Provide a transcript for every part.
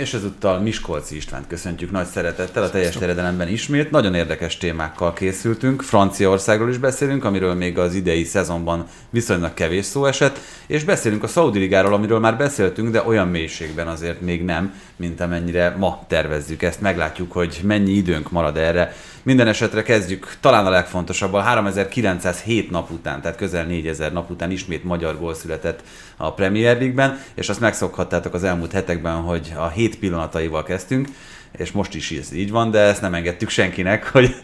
és ezúttal Miskolci Istvánt köszöntjük nagy szeretettel a teljes terjedelemben ismét. Nagyon érdekes témákkal készültünk. Franciaországról is beszélünk, amiről még az idei szezonban viszonylag kevés szó esett, és beszélünk a Saudi Ligáról, amiről már beszéltünk, de olyan mélységben azért még nem, mint amennyire ma tervezzük ezt. Meglátjuk, hogy mennyi időnk marad erre. Minden esetre kezdjük talán a legfontosabbal. 3907 nap után, tehát közel 4000 nap után ismét magyar gól született a Premier League-ben, és azt megszokhattátok az elmúlt hetekben, hogy a hét pillanataival kezdtünk és most is ez így van, de ezt nem engedtük senkinek, hogy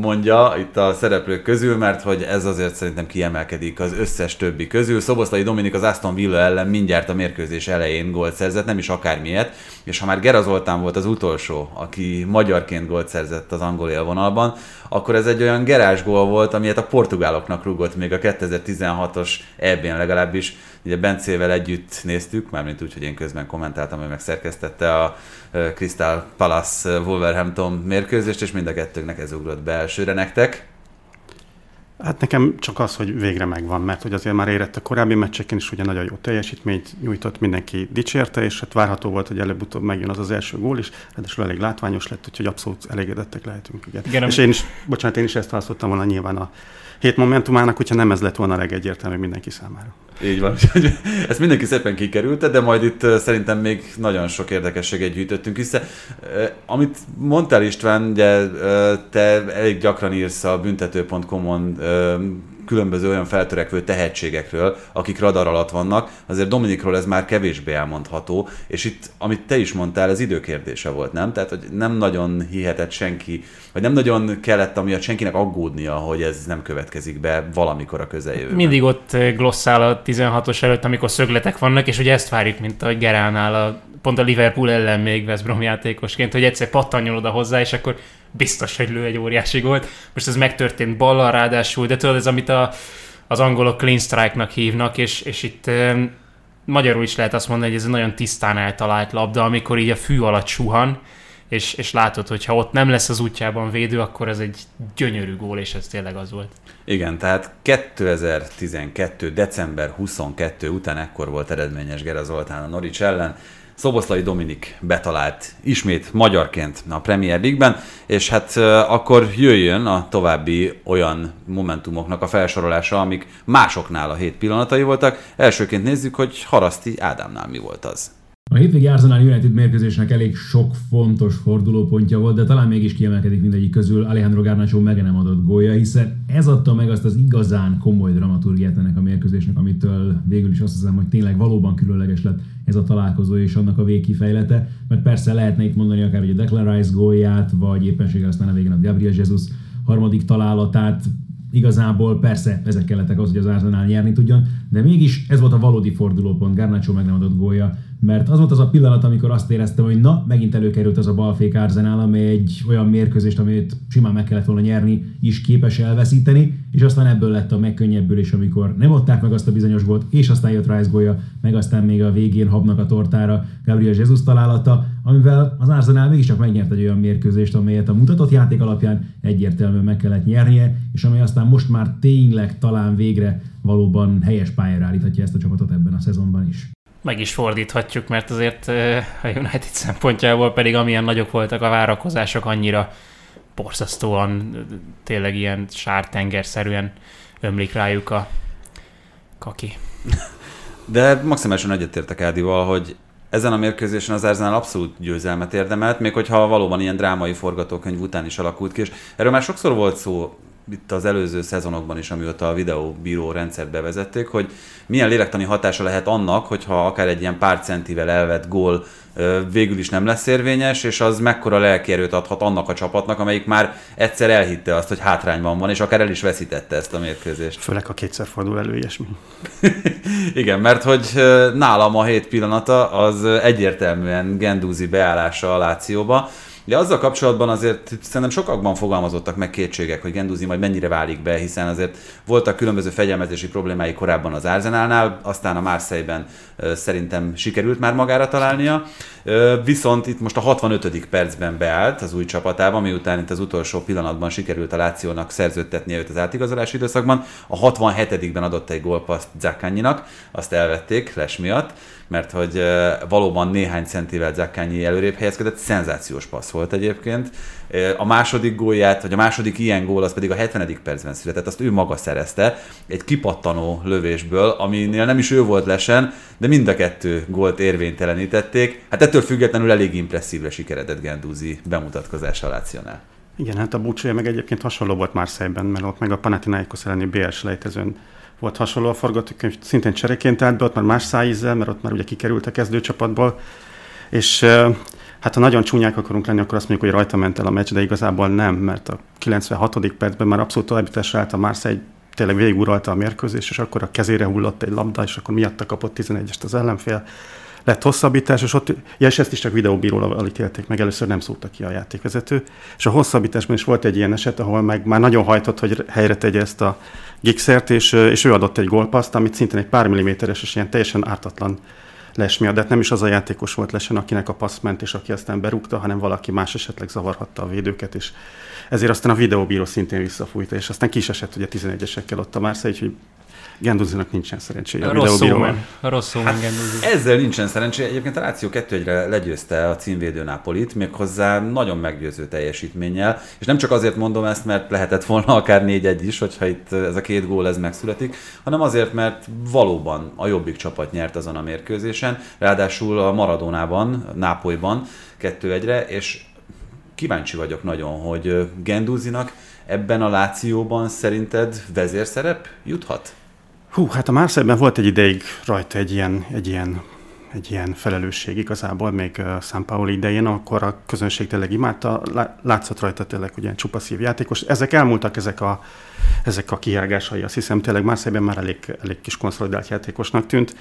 mondja itt a szereplők közül, mert hogy ez azért szerintem kiemelkedik az összes többi közül. Szoboszlai Dominik az Aston Villa ellen mindjárt a mérkőzés elején gólt szerzett, nem is akármilyet, és ha már Gera Zoltán volt az utolsó, aki magyarként gólt szerzett az angol élvonalban, akkor ez egy olyan gerás gól volt, amilyet a portugáloknak rúgott még a 2016-os EB-n legalábbis. Ugye Bencével együtt néztük, mármint úgy, hogy én közben kommentáltam, hogy megszerkesztette a Crystal Palace Wolverhampton mérkőzést, és mind a kettőnknek ez ugrott be elsőre nektek. Hát nekem csak az, hogy végre megvan, mert hogy azért már érett a korábbi meccseken is ugye nagyon jó teljesítményt nyújtott, mindenki dicsérte, és hát várható volt, hogy előbb-utóbb megjön az az első gól is, ráadásul elég látványos lett, úgyhogy abszolút elégedettek lehetünk. Igen. Igen, és én is, bocsánat, én is ezt választottam volna nyilván a hét momentumának, hogyha nem ez lett volna a legegyértelműbb mindenki számára. Így van. Ezt mindenki szépen kikerülte, de majd itt szerintem még nagyon sok érdekességet gyűjtöttünk vissza. Amit mondtál István, ugye te elég gyakran írsz a büntető.com-on különböző olyan feltörekvő tehetségekről, akik radar alatt vannak, azért Dominikról ez már kevésbé elmondható, és itt, amit te is mondtál, ez időkérdése volt, nem? Tehát, hogy nem nagyon hihetett senki, vagy nem nagyon kellett amiatt senkinek aggódnia, hogy ez nem következik be valamikor a közeljövőben. Mindig ott glosszál a 16-os előtt, amikor szögletek vannak, és ugye ezt várjuk, mint ahogy Geránál a pont a Liverpool ellen még West Brom játékosként, hogy egyszer pattanjon oda hozzá, és akkor biztos, hogy lő egy óriási gólt. Most ez megtörtént ballal ráadásul, de tudod, ez amit a, az angolok clean strike-nak hívnak, és, és itt magyarul is lehet azt mondani, hogy ez egy nagyon tisztán eltalált labda, amikor így a fű alatt suhan, és, és látod, hogy ha ott nem lesz az útjában védő, akkor ez egy gyönyörű gól, és ez tényleg az volt. Igen, tehát 2012. december 22 után ekkor volt eredményes Gera Zoltán a Norics ellen, Szoboszlai Dominik betalált ismét magyarként a Premier League-ben, és hát akkor jöjjön a további olyan momentumoknak a felsorolása, amik másoknál a hét pillanatai voltak. Elsőként nézzük, hogy Haraszti Ádámnál mi volt az. A hétvégi Arsenal United mérkőzésnek elég sok fontos fordulópontja volt, de talán mégis kiemelkedik mindegyik közül. Alejandro Garnacho meg nem adott gólja, hiszen ez adta meg azt az igazán komoly dramaturgiát ennek a mérkőzésnek, amitől végül is azt hiszem, hogy tényleg valóban különleges lett ez a találkozó és annak a végkifejlete, mert persze lehetne itt mondani akár a Declan Rice gólját, vagy éppenséggel aztán a végén a Gabriel Jesus harmadik találatát, igazából persze ezek kellettek az, hogy az Arsenal nyerni tudjon, de mégis ez volt a valódi fordulópont, Garnacho meg nem adott gólja, mert az volt az a pillanat, amikor azt éreztem, hogy na, megint előkerült az a balfék Arsenal, amely egy olyan mérkőzést, amit simán meg kellett volna nyerni, is képes elveszíteni, és aztán ebből lett a megkönnyebbülés, amikor nem adták meg azt a bizonyos gólt, és aztán jött Rice gólja, meg aztán még a végén habnak a tortára Gabriel Jesus találata, amivel az Arsenal mégiscsak megnyert egy olyan mérkőzést, amelyet a mutatott játék alapján egyértelműen meg kellett nyernie, és amely aztán most már tényleg talán végre valóban helyes pályára állíthatja ezt a csapatot ebben a szezonban is meg is fordíthatjuk, mert azért a United szempontjából pedig amilyen nagyok voltak a várakozások, annyira borzasztóan tényleg ilyen sártengerszerűen ömlik rájuk a kaki. De maximálisan egyetértek Ádival, hogy ezen a mérkőzésen az Arsenal abszolút győzelmet érdemelt, még hogyha valóban ilyen drámai forgatókönyv után is alakult ki, és erről már sokszor volt szó itt az előző szezonokban is, amióta a videóbíró rendszert bevezették, hogy milyen lélektani hatása lehet annak, hogyha akár egy ilyen pár centivel elvett gól végül is nem lesz érvényes, és az mekkora lelkierőt adhat annak a csapatnak, amelyik már egyszer elhitte azt, hogy hátrányban van, és akár el is veszítette ezt a mérkőzést. Főleg, a kétszer fordul elő ilyesmi. Igen, mert hogy nálam a hét pillanata az egyértelműen Gendúzi beállása a Lációba, De azzal kapcsolatban azért szerintem sokakban fogalmazottak meg kétségek, hogy Genduzi majd mennyire válik be, hiszen azért voltak különböző fegyelmezési problémái korábban az Arsenalnál, aztán a Marseille-ben szerintem sikerült már magára találnia. Viszont itt most a 65. percben beállt az új csapatában, miután itt az utolsó pillanatban sikerült a Lációnak szerződtetnie őt az átigazolási időszakban. A 67-ben adott egy gólpaszt Zakányinak, azt elvették Les miatt, mert hogy valóban néhány centivel Zakányi előrébb helyezkedett, szenzációs passz volt egyébként. A második gólját, vagy a második ilyen gól, az pedig a 70. percben született, azt ő maga szerezte, egy kipattanó lövésből, aminél nem is ő volt lesen, de mind a kettő gólt érvénytelenítették. Hát ettől függetlenül elég impresszívre sikeredett Gendúzi bemutatkozása Lációnál. Igen, hát a búcsúja meg egyébként hasonló volt már szemben, mert ott meg a Panathinaikos elleni BS lejtezőn volt hasonló a forgatókönyv, szintén csereként állt be, ott már más szájízzel, mert ott már ugye kikerült a kezdőcsapatból, és hát ha nagyon csúnyák akarunk lenni, akkor azt mondjuk, hogy rajta ment el a meccs, de igazából nem, mert a 96. percben már abszolút továbbításra állt a Marseille, tényleg végiguralta a mérkőzés, és akkor a kezére hullott egy labda, és akkor miatta kapott 11-est az ellenfél lett hosszabbítás, és ott, ja, és ezt is csak videóbíróval ítélték meg, először nem szólta ki a játékvezető. És a hosszabbításban is volt egy ilyen eset, ahol meg már nagyon hajtott, hogy helyre tegye ezt a gikszert, és, és ő adott egy gólpaszt, amit szintén egy pár milliméteres, és ilyen teljesen ártatlan les miatt, de hát nem is az a játékos volt lesen, akinek a passz ment, és aki aztán berúgta, hanem valaki más esetleg zavarhatta a védőket, és ezért aztán a videóbíró szintén visszafújta, és aztán kis esett ugye 11-esekkel ott a Marseille, úgyhogy Genduzinak nincsen szerencséje. A, rossz szómen. A rossz szómen hát Ezzel nincsen szerencséje. Egyébként a Láció 2 re legyőzte a címvédő Napolit, méghozzá nagyon meggyőző teljesítménnyel. És nem csak azért mondom ezt, mert lehetett volna akár 4-1 is, hogyha itt ez a két gól ez megszületik, hanem azért, mert valóban a jobbik csapat nyert azon a mérkőzésen, ráadásul a Maradonában, Nápolyban 2-1-re, és kíváncsi vagyok nagyon, hogy Genduzinak ebben a Lációban szerinted vezérszerep juthat? Hú, hát a Marseille-ben volt egy ideig rajta egy ilyen, egy ilyen egy ilyen felelősség igazából, még uh, San Paolo idején, akkor a közönség tényleg imádta, látszott rajta tényleg ugye csupa játékos. Ezek elmúltak, ezek a, ezek a kiágásai, azt hiszem tényleg Marseille-ben már elég, elég kis konszolidált játékosnak tűnt.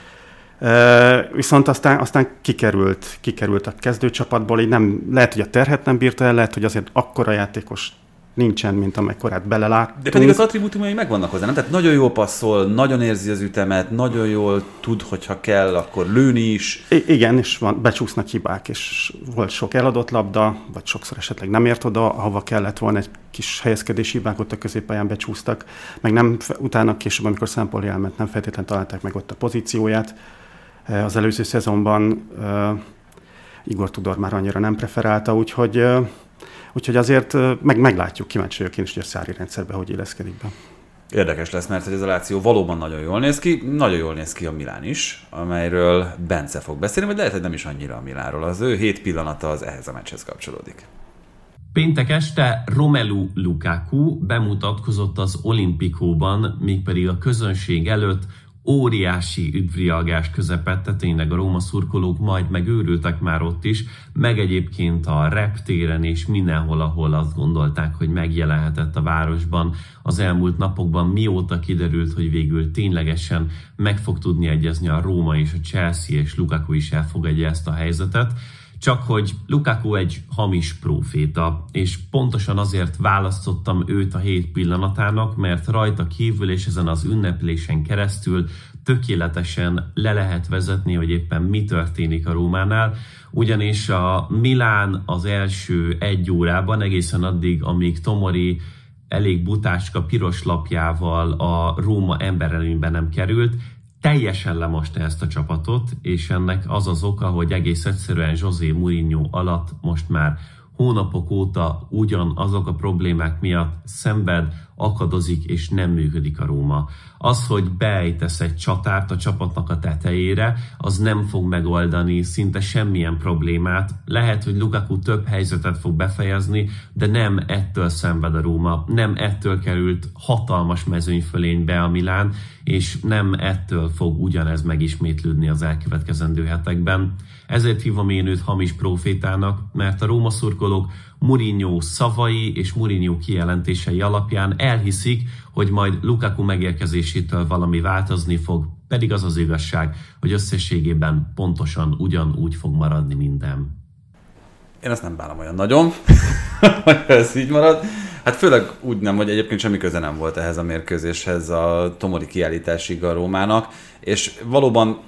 Uh, viszont aztán, aztán kikerült, kikerült a kezdőcsapatból, így nem, lehet, hogy a terhet nem bírta el, lehet, hogy azért akkora játékos nincsen, mint amekkorát belelát. De pedig az attribútumai megvannak hozzá, nem? Tehát nagyon jól passzol, nagyon érzi az ütemet, nagyon jól tud, hogyha kell, akkor lőni is. I- igen, és van, becsúsznak hibák, és volt sok eladott labda, vagy sokszor esetleg nem ért oda, ahova kellett volna egy kis helyezkedési hibák, ott a középpályán becsúsztak, meg nem utána később, amikor Szempoli elment, nem feltétlenül találták meg ott a pozícióját. Az előző szezonban uh, Igor Tudor már annyira nem preferálta, úgyhogy uh, Úgyhogy azért meg, meglátjuk, kíváncsi vagyok én is, hogy a szári rendszerbe hogy éleszkedik be. Érdekes lesz, mert ez a Láció valóban nagyon jól néz ki, nagyon jól néz ki a Milán is, amelyről Bence fog beszélni, vagy lehet, hogy nem is annyira a Milánról. Az ő hét pillanata az ehhez a meccshez kapcsolódik. Péntek este Romelu Lukaku bemutatkozott az olimpikóban, mégpedig a közönség előtt óriási üdvrialgás közepette, tényleg a Róma szurkolók majd megőrültek már ott is, meg egyébként a reptéren és mindenhol, ahol azt gondolták, hogy megjelenhetett a városban az elmúlt napokban, mióta kiderült, hogy végül ténylegesen meg fog tudni egyezni a Róma és a Chelsea, és Lukaku is elfogadja ezt a helyzetet. Csak hogy Lukaku egy hamis proféta, és pontosan azért választottam őt a hét pillanatának, mert rajta kívül és ezen az ünneplésen keresztül tökéletesen le lehet vezetni, hogy éppen mi történik a Rómánál, ugyanis a Milán az első egy órában egészen addig, amíg Tomori elég butácska piros lapjával a Róma emberelőnyben nem került, teljesen lemosta ezt a csapatot, és ennek az az oka, hogy egész egyszerűen José Mourinho alatt most már hónapok óta ugyan azok a problémák miatt szenved, akadozik és nem működik a Róma. Az, hogy beejtesz egy csatárt a csapatnak a tetejére, az nem fog megoldani szinte semmilyen problémát. Lehet, hogy Lukaku több helyzetet fog befejezni, de nem ettől szenved a Róma, nem ettől került hatalmas mezőnyfölénybe a Milán, és nem ettől fog ugyanez megismétlődni az elkövetkezendő hetekben. Ezért hívom én őt hamis profétának, mert a Róma szurkolók Mourinho szavai és Mourinho kijelentései alapján elhiszik, hogy majd Lukaku megérkezésétől valami változni fog, pedig az az igazság, hogy összességében pontosan ugyanúgy fog maradni minden. Én ezt nem bánom olyan nagyon, hogy ez így marad. Hát főleg úgy nem, hogy egyébként semmi köze nem volt ehhez a mérkőzéshez a Tomori kiállításig a Rómának, és valóban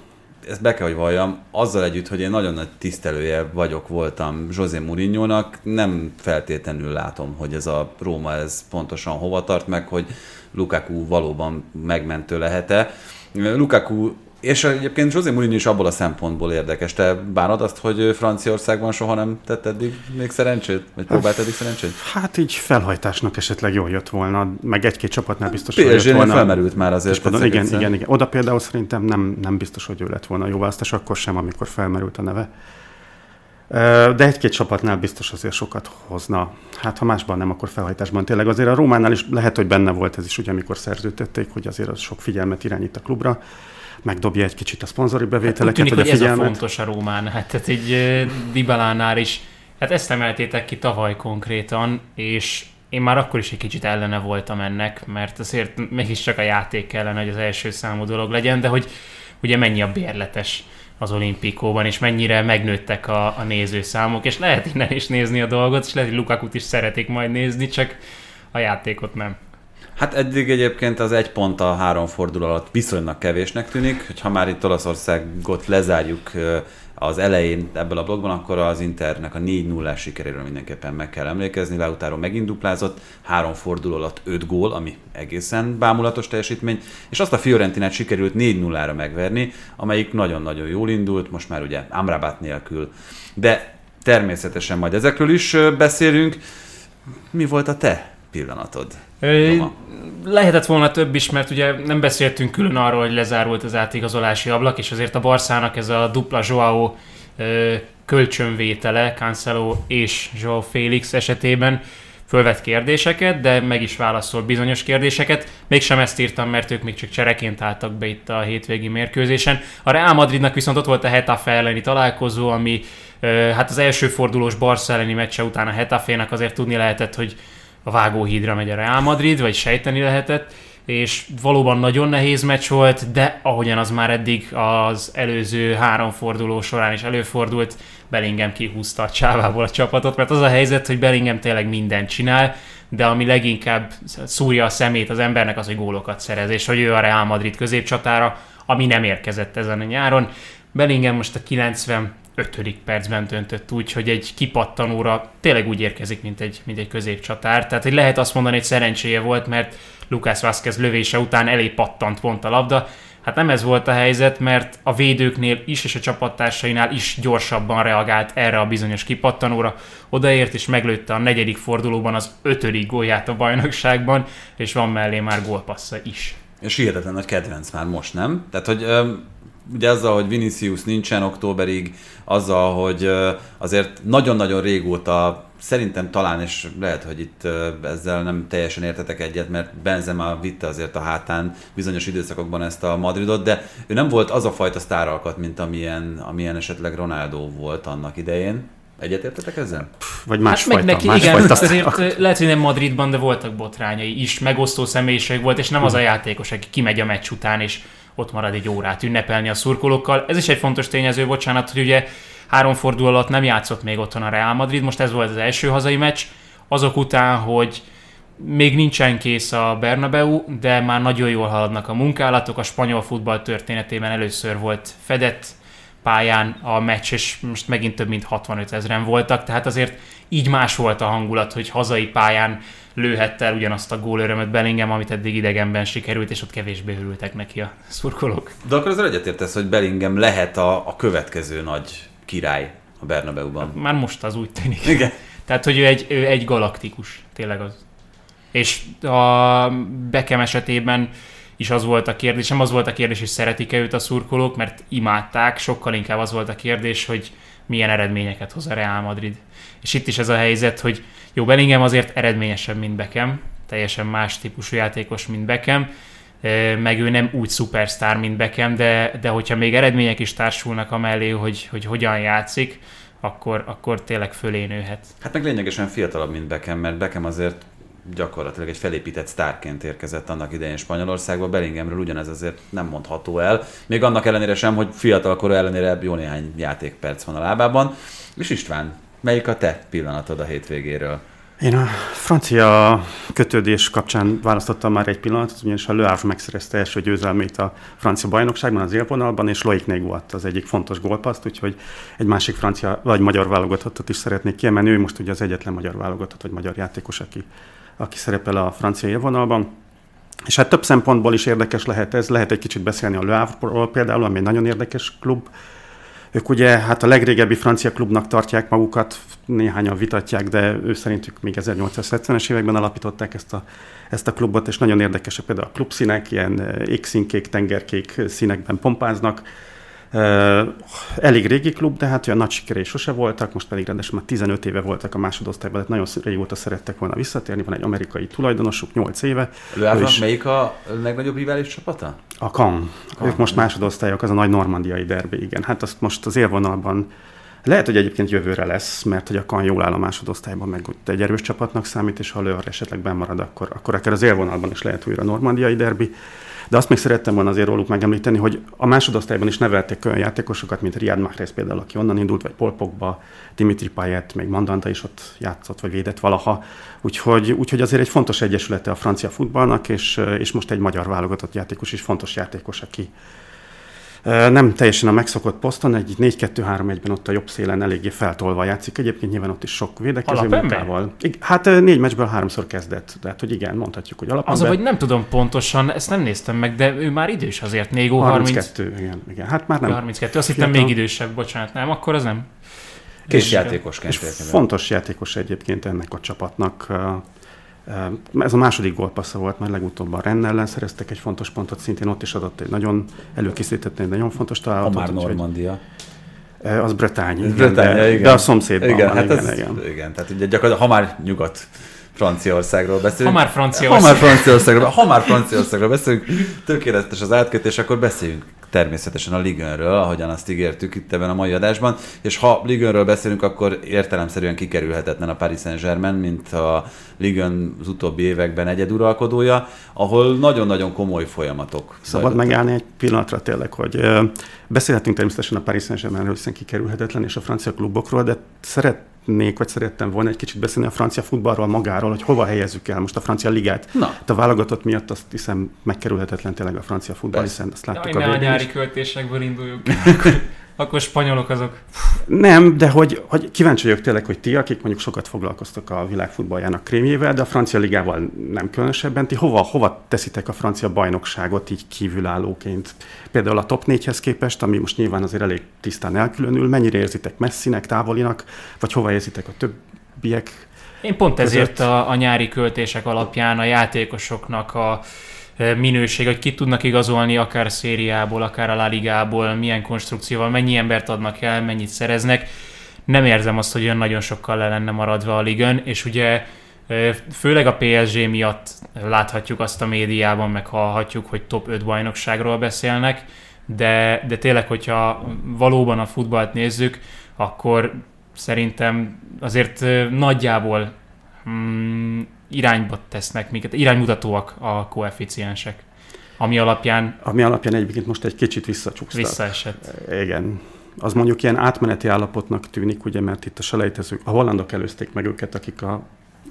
ezt be kell, hogy valljam, azzal együtt, hogy én nagyon nagy tisztelője vagyok, voltam José mourinho nem feltétlenül látom, hogy ez a Róma ez pontosan hova tart, meg hogy Lukaku valóban megmentő lehet-e. Lukaku és egyébként José Mourinho is abból a szempontból érdekes. Te bánod azt, hogy Franciaországban soha nem tett eddig még szerencsét? Vagy próbált eddig szerencsét? Hát így felhajtásnak esetleg jól jött volna, meg egy-két csapatnál biztos, hogy jött volna. felmerült már azért. Például, igen, igen, igen. Oda például szerintem nem, nem biztos, hogy ő lett volna jó választás, akkor sem, amikor felmerült a neve. De egy-két csapatnál biztos azért sokat hozna. Hát ha másban nem, akkor felhajtásban tényleg. Azért a Rómánál is lehet, hogy benne volt ez is, ugye, amikor szerződtették, hogy azért az sok figyelmet irányít a klubra megdobja egy kicsit a szponzori bevételeket, hát, tűnik, hogy a ez a fontos a Rómán. Hát tehát egy Dibalánál is, hát ezt emeltétek ki tavaly konkrétan, és én már akkor is egy kicsit ellene voltam ennek, mert azért mégiscsak a játék kellene, hogy az első számú dolog legyen, de hogy ugye mennyi a bérletes az olimpikóban, és mennyire megnőttek a, a nézőszámok, és lehet innen is nézni a dolgot, és lehet, hogy Lukakut is szeretik majd nézni, csak a játékot nem. Hát eddig egyébként az egy pont a három forduló alatt viszonylag kevésnek tűnik, hogyha már itt Olaszországot lezárjuk az elején ebből a blogban, akkor az Internek a 4 0 sikeréről mindenképpen meg kell emlékezni. Lautaro megint duplázott, három forduló alatt 5 gól, ami egészen bámulatos teljesítmény, és azt a Fiorentinát sikerült 4 0 ra megverni, amelyik nagyon-nagyon jól indult, most már ugye Amrabat nélkül. De természetesen majd ezekről is beszélünk. Mi volt a te pillanatod? Lehetett volna több is, mert ugye nem beszéltünk külön arról, hogy lezárult az átigazolási ablak, és azért a Barszának ez a dupla Joao kölcsönvétele, Cancelo és Joao Félix esetében fölvet kérdéseket, de meg is válaszol bizonyos kérdéseket. Mégsem ezt írtam, mert ők még csak csereként álltak be itt a hétvégi mérkőzésen. A Real Madridnak viszont ott volt a Hetafe elleni találkozó, ami hát az első fordulós Barca elleni meccse után a Hetafének azért tudni lehetett, hogy a vágóhídra megy a Real Madrid, vagy sejteni lehetett, és valóban nagyon nehéz meccs volt, de ahogyan az már eddig az előző három forduló során is előfordult, Bellingham kihúzta a csávából a csapatot, mert az a helyzet, hogy Bellingham tényleg mindent csinál, de ami leginkább szúrja a szemét az embernek az, hogy gólokat szerez, és hogy ő a Real Madrid középcsatára, ami nem érkezett ezen a nyáron. Bellingham most a 90 ötödik percben döntött úgy, hogy egy kipattanóra tényleg úgy érkezik, mint egy, mint egy középcsatár. Tehát, hogy lehet azt mondani, hogy szerencséje volt, mert Lucas Vázquez lövése után elé pattant pont a labda. Hát nem ez volt a helyzet, mert a védőknél is és a csapattársainál is gyorsabban reagált erre a bizonyos kipattanóra. Odaért és meglőtte a negyedik fordulóban az ötödik gólját a bajnokságban, és van mellé már gólpassza is. És hihetetlen nagy kedvenc már most, nem? Tehát, hogy ugye azzal, hogy Vinicius nincsen októberig, azzal, hogy azért nagyon-nagyon régóta szerintem talán, és lehet, hogy itt ezzel nem teljesen értetek egyet, mert Benzema vitte azért a hátán bizonyos időszakokban ezt a Madridot, de ő nem volt az a fajta sztáralkat, mint amilyen, amilyen esetleg Ronaldo volt annak idején. Egyetértetek ezzel? Vagy más hát meg neki, más igen, fajta azért lehet, hogy nem Madridban, de voltak botrányai is, megosztó személyiség volt, és nem az a játékos, aki kimegy a meccs után, és ott marad egy órát ünnepelni a szurkolókkal. Ez is egy fontos tényező, bocsánat, hogy ugye három forduló alatt nem játszott még otthon a Real Madrid, most ez volt az első hazai meccs, azok után, hogy még nincsen kész a Bernabeu, de már nagyon jól haladnak a munkálatok. A spanyol futball történetében először volt fedett pályán a meccs, és most megint több mint 65 ezeren voltak, tehát azért így más volt a hangulat, hogy hazai pályán lőhette el ugyanazt a gólörömöt Bellingham, amit eddig idegenben sikerült, és ott kevésbé örültek neki a szurkolók. De akkor azért egyetértesz, hogy Bellingham lehet a, a következő nagy király a Bernabeu-ban. Hát már most az úgy tűnik. Igen. Tehát, hogy ő egy, ő egy galaktikus, tényleg az. És a Bekem esetében is az volt a kérdés, nem az volt a kérdés, hogy szeretik-e őt a szurkolók, mert imádták, sokkal inkább az volt a kérdés, hogy milyen eredményeket hoz a Real Madrid. És itt is ez a helyzet, hogy jó, Bellingham azért eredményesebb, mint Beckham, teljesen más típusú játékos, mint Beckham, meg ő nem úgy szupersztár, mint Beckham, de, de hogyha még eredmények is társulnak amellé, hogy, hogy hogyan játszik, akkor, akkor tényleg fölé nőhet. Hát meg lényegesen fiatalabb, mint Beckham, mert Beckham azért gyakorlatilag egy felépített sztárként érkezett annak idején Spanyolországba. Bellinghamről ugyanez azért nem mondható el. Még annak ellenére sem, hogy fiatalkor ellenére jó néhány játékperc van a lábában. És István, Melyik a te pillanatod a hétvégéről? Én a francia kötődés kapcsán választottam már egy pillanatot, ugyanis a Le Havre megszerezte első győzelmét a francia bajnokságban, az élvonalban, és Loic Nég volt az egyik fontos gólpaszt, úgyhogy egy másik francia vagy magyar válogatottat is szeretnék kiemelni. Ő most ugye az egyetlen magyar válogatott vagy magyar játékos, aki, aki szerepel a francia élvonalban. És hát több szempontból is érdekes lehet ez, lehet egy kicsit beszélni a Le Havre-ról például, ami egy nagyon érdekes klub, ők ugye hát a legrégebbi francia klubnak tartják magukat, néhányan vitatják, de ő szerintük még 1870-es években alapították ezt a, ezt a klubot, és nagyon érdekesek például a klubszínek, ilyen égszínkék, tengerkék színekben pompáznak, Elég régi klub, de hát olyan nagy sikerei sose voltak, most pedig rendesen már 15 éve voltak a másodosztályban, tehát nagyon régóta szerettek volna visszatérni, van egy amerikai tulajdonosuk, 8 éve. Előállva, is... melyik a legnagyobb rivális csapata? A Caen. Ők most másodosztályok, az a nagy normandiai derbi, igen. Hát azt most az élvonalban lehet, hogy egyébként jövőre lesz, mert hogy a Kan jól áll a másodosztályban, meg egy erős csapatnak számít, és ha Lőr esetleg bemarad, akkor, akkor akár az élvonalban is lehet újra normandiai derbi. De azt még szerettem volna azért róluk megemlíteni, hogy a másodosztályban is neveltek olyan játékosokat, mint Riyad Mahrez például, aki onnan indult, vagy Paul Dimitri Payet, még Mandanda is ott játszott, vagy védett valaha. Úgyhogy, úgyhogy azért egy fontos egyesülete a francia futballnak, és, és most egy magyar válogatott játékos is fontos játékos, aki, nem teljesen a megszokott poszton, egy 4-2-3-1-ben ott a jobb szélen eléggé feltolva játszik. Egyébként nyilván ott is sok védekező munkával. Hát négy meccsből háromszor kezdett, tehát hogy igen, mondhatjuk, hogy alapvetően. Az, hogy nem tudom pontosan, ezt nem néztem meg, de ő már idős azért, Négó 32, 30... igen, igen. Hát már nem. 32, azt hittem még idősebb, bocsánat, nem, akkor az nem. Kis játékosként. És fontos játékos egyébként ennek a csapatnak. Ez a második gólpassza volt, majd legutóbb a Renn ellen szereztek egy fontos pontot, szintén ott is adott egy nagyon, előkészített egy nagyon fontos találatot. A már Normandia. Az Bretány, igen, Bretány, de, igen. de a szomszédban igen, van, hát igen, ez, igen. igen. Tehát ugye gyakorlatilag, ha már nyugat Franciaországról beszélünk. Ha már Franciaország. Ha már Franciaországról, ha már Franciaországról beszélünk, tökéletes az átkötés, akkor beszéljünk természetesen a Ligönről, ahogyan azt ígértük itt ebben a mai adásban, és ha Ligönről beszélünk, akkor értelemszerűen kikerülhetetlen a Paris Saint-Germain, mint a Ligön az utóbbi években egyeduralkodója, ahol nagyon-nagyon komoly folyamatok. Szabad megállni egy pillanatra tényleg, hogy beszélhetünk természetesen a Paris Saint-Germainről, hiszen kikerülhetetlen, és a francia klubokról, de szeret szeretnék, vagy szerettem volna egy kicsit beszélni a francia futballról magáról, hogy hova helyezzük el most a francia ligát. Na. Hát a válogatott miatt azt hiszem megkerülhetetlen tényleg a francia futball, hiszen azt láttuk Jaj, a, a nyári költésekből induljunk. Akkor spanyolok azok. Nem, de hogy, hogy kíváncsi vagyok tényleg, hogy ti, akik mondjuk sokat foglalkoztok a világ futballjának krémjével, de a francia ligával nem különösebben, ti hova, hova teszitek a francia bajnokságot így kívülállóként? Például a top 4-hez képest, ami most nyilván azért elég tisztán elkülönül, mennyire érzitek messzinek, távolinak, vagy hova érzitek a többiek? Én pont ezért a, a nyári költések alapján a játékosoknak a minőség, hogy ki tudnak igazolni akár szériából, akár a La Ligából, milyen konstrukcióval, mennyi embert adnak el, mennyit szereznek. Nem érzem azt, hogy olyan nagyon sokkal le lenne maradva a ligön, és ugye főleg a PSG miatt láthatjuk azt a médiában, meg hallhatjuk, hogy top 5 bajnokságról beszélnek, de, de tényleg, hogyha valóban a futballt nézzük, akkor szerintem azért nagyjából mm, irányba tesznek minket, iránymutatóak a koeficiensek, ami alapján... Ami alapján egyébként most egy kicsit visszacsúsztak. Visszaesett. Igen. Az mondjuk ilyen átmeneti állapotnak tűnik, ugye, mert itt a selejtezők, a hollandok előzték meg őket, akik a,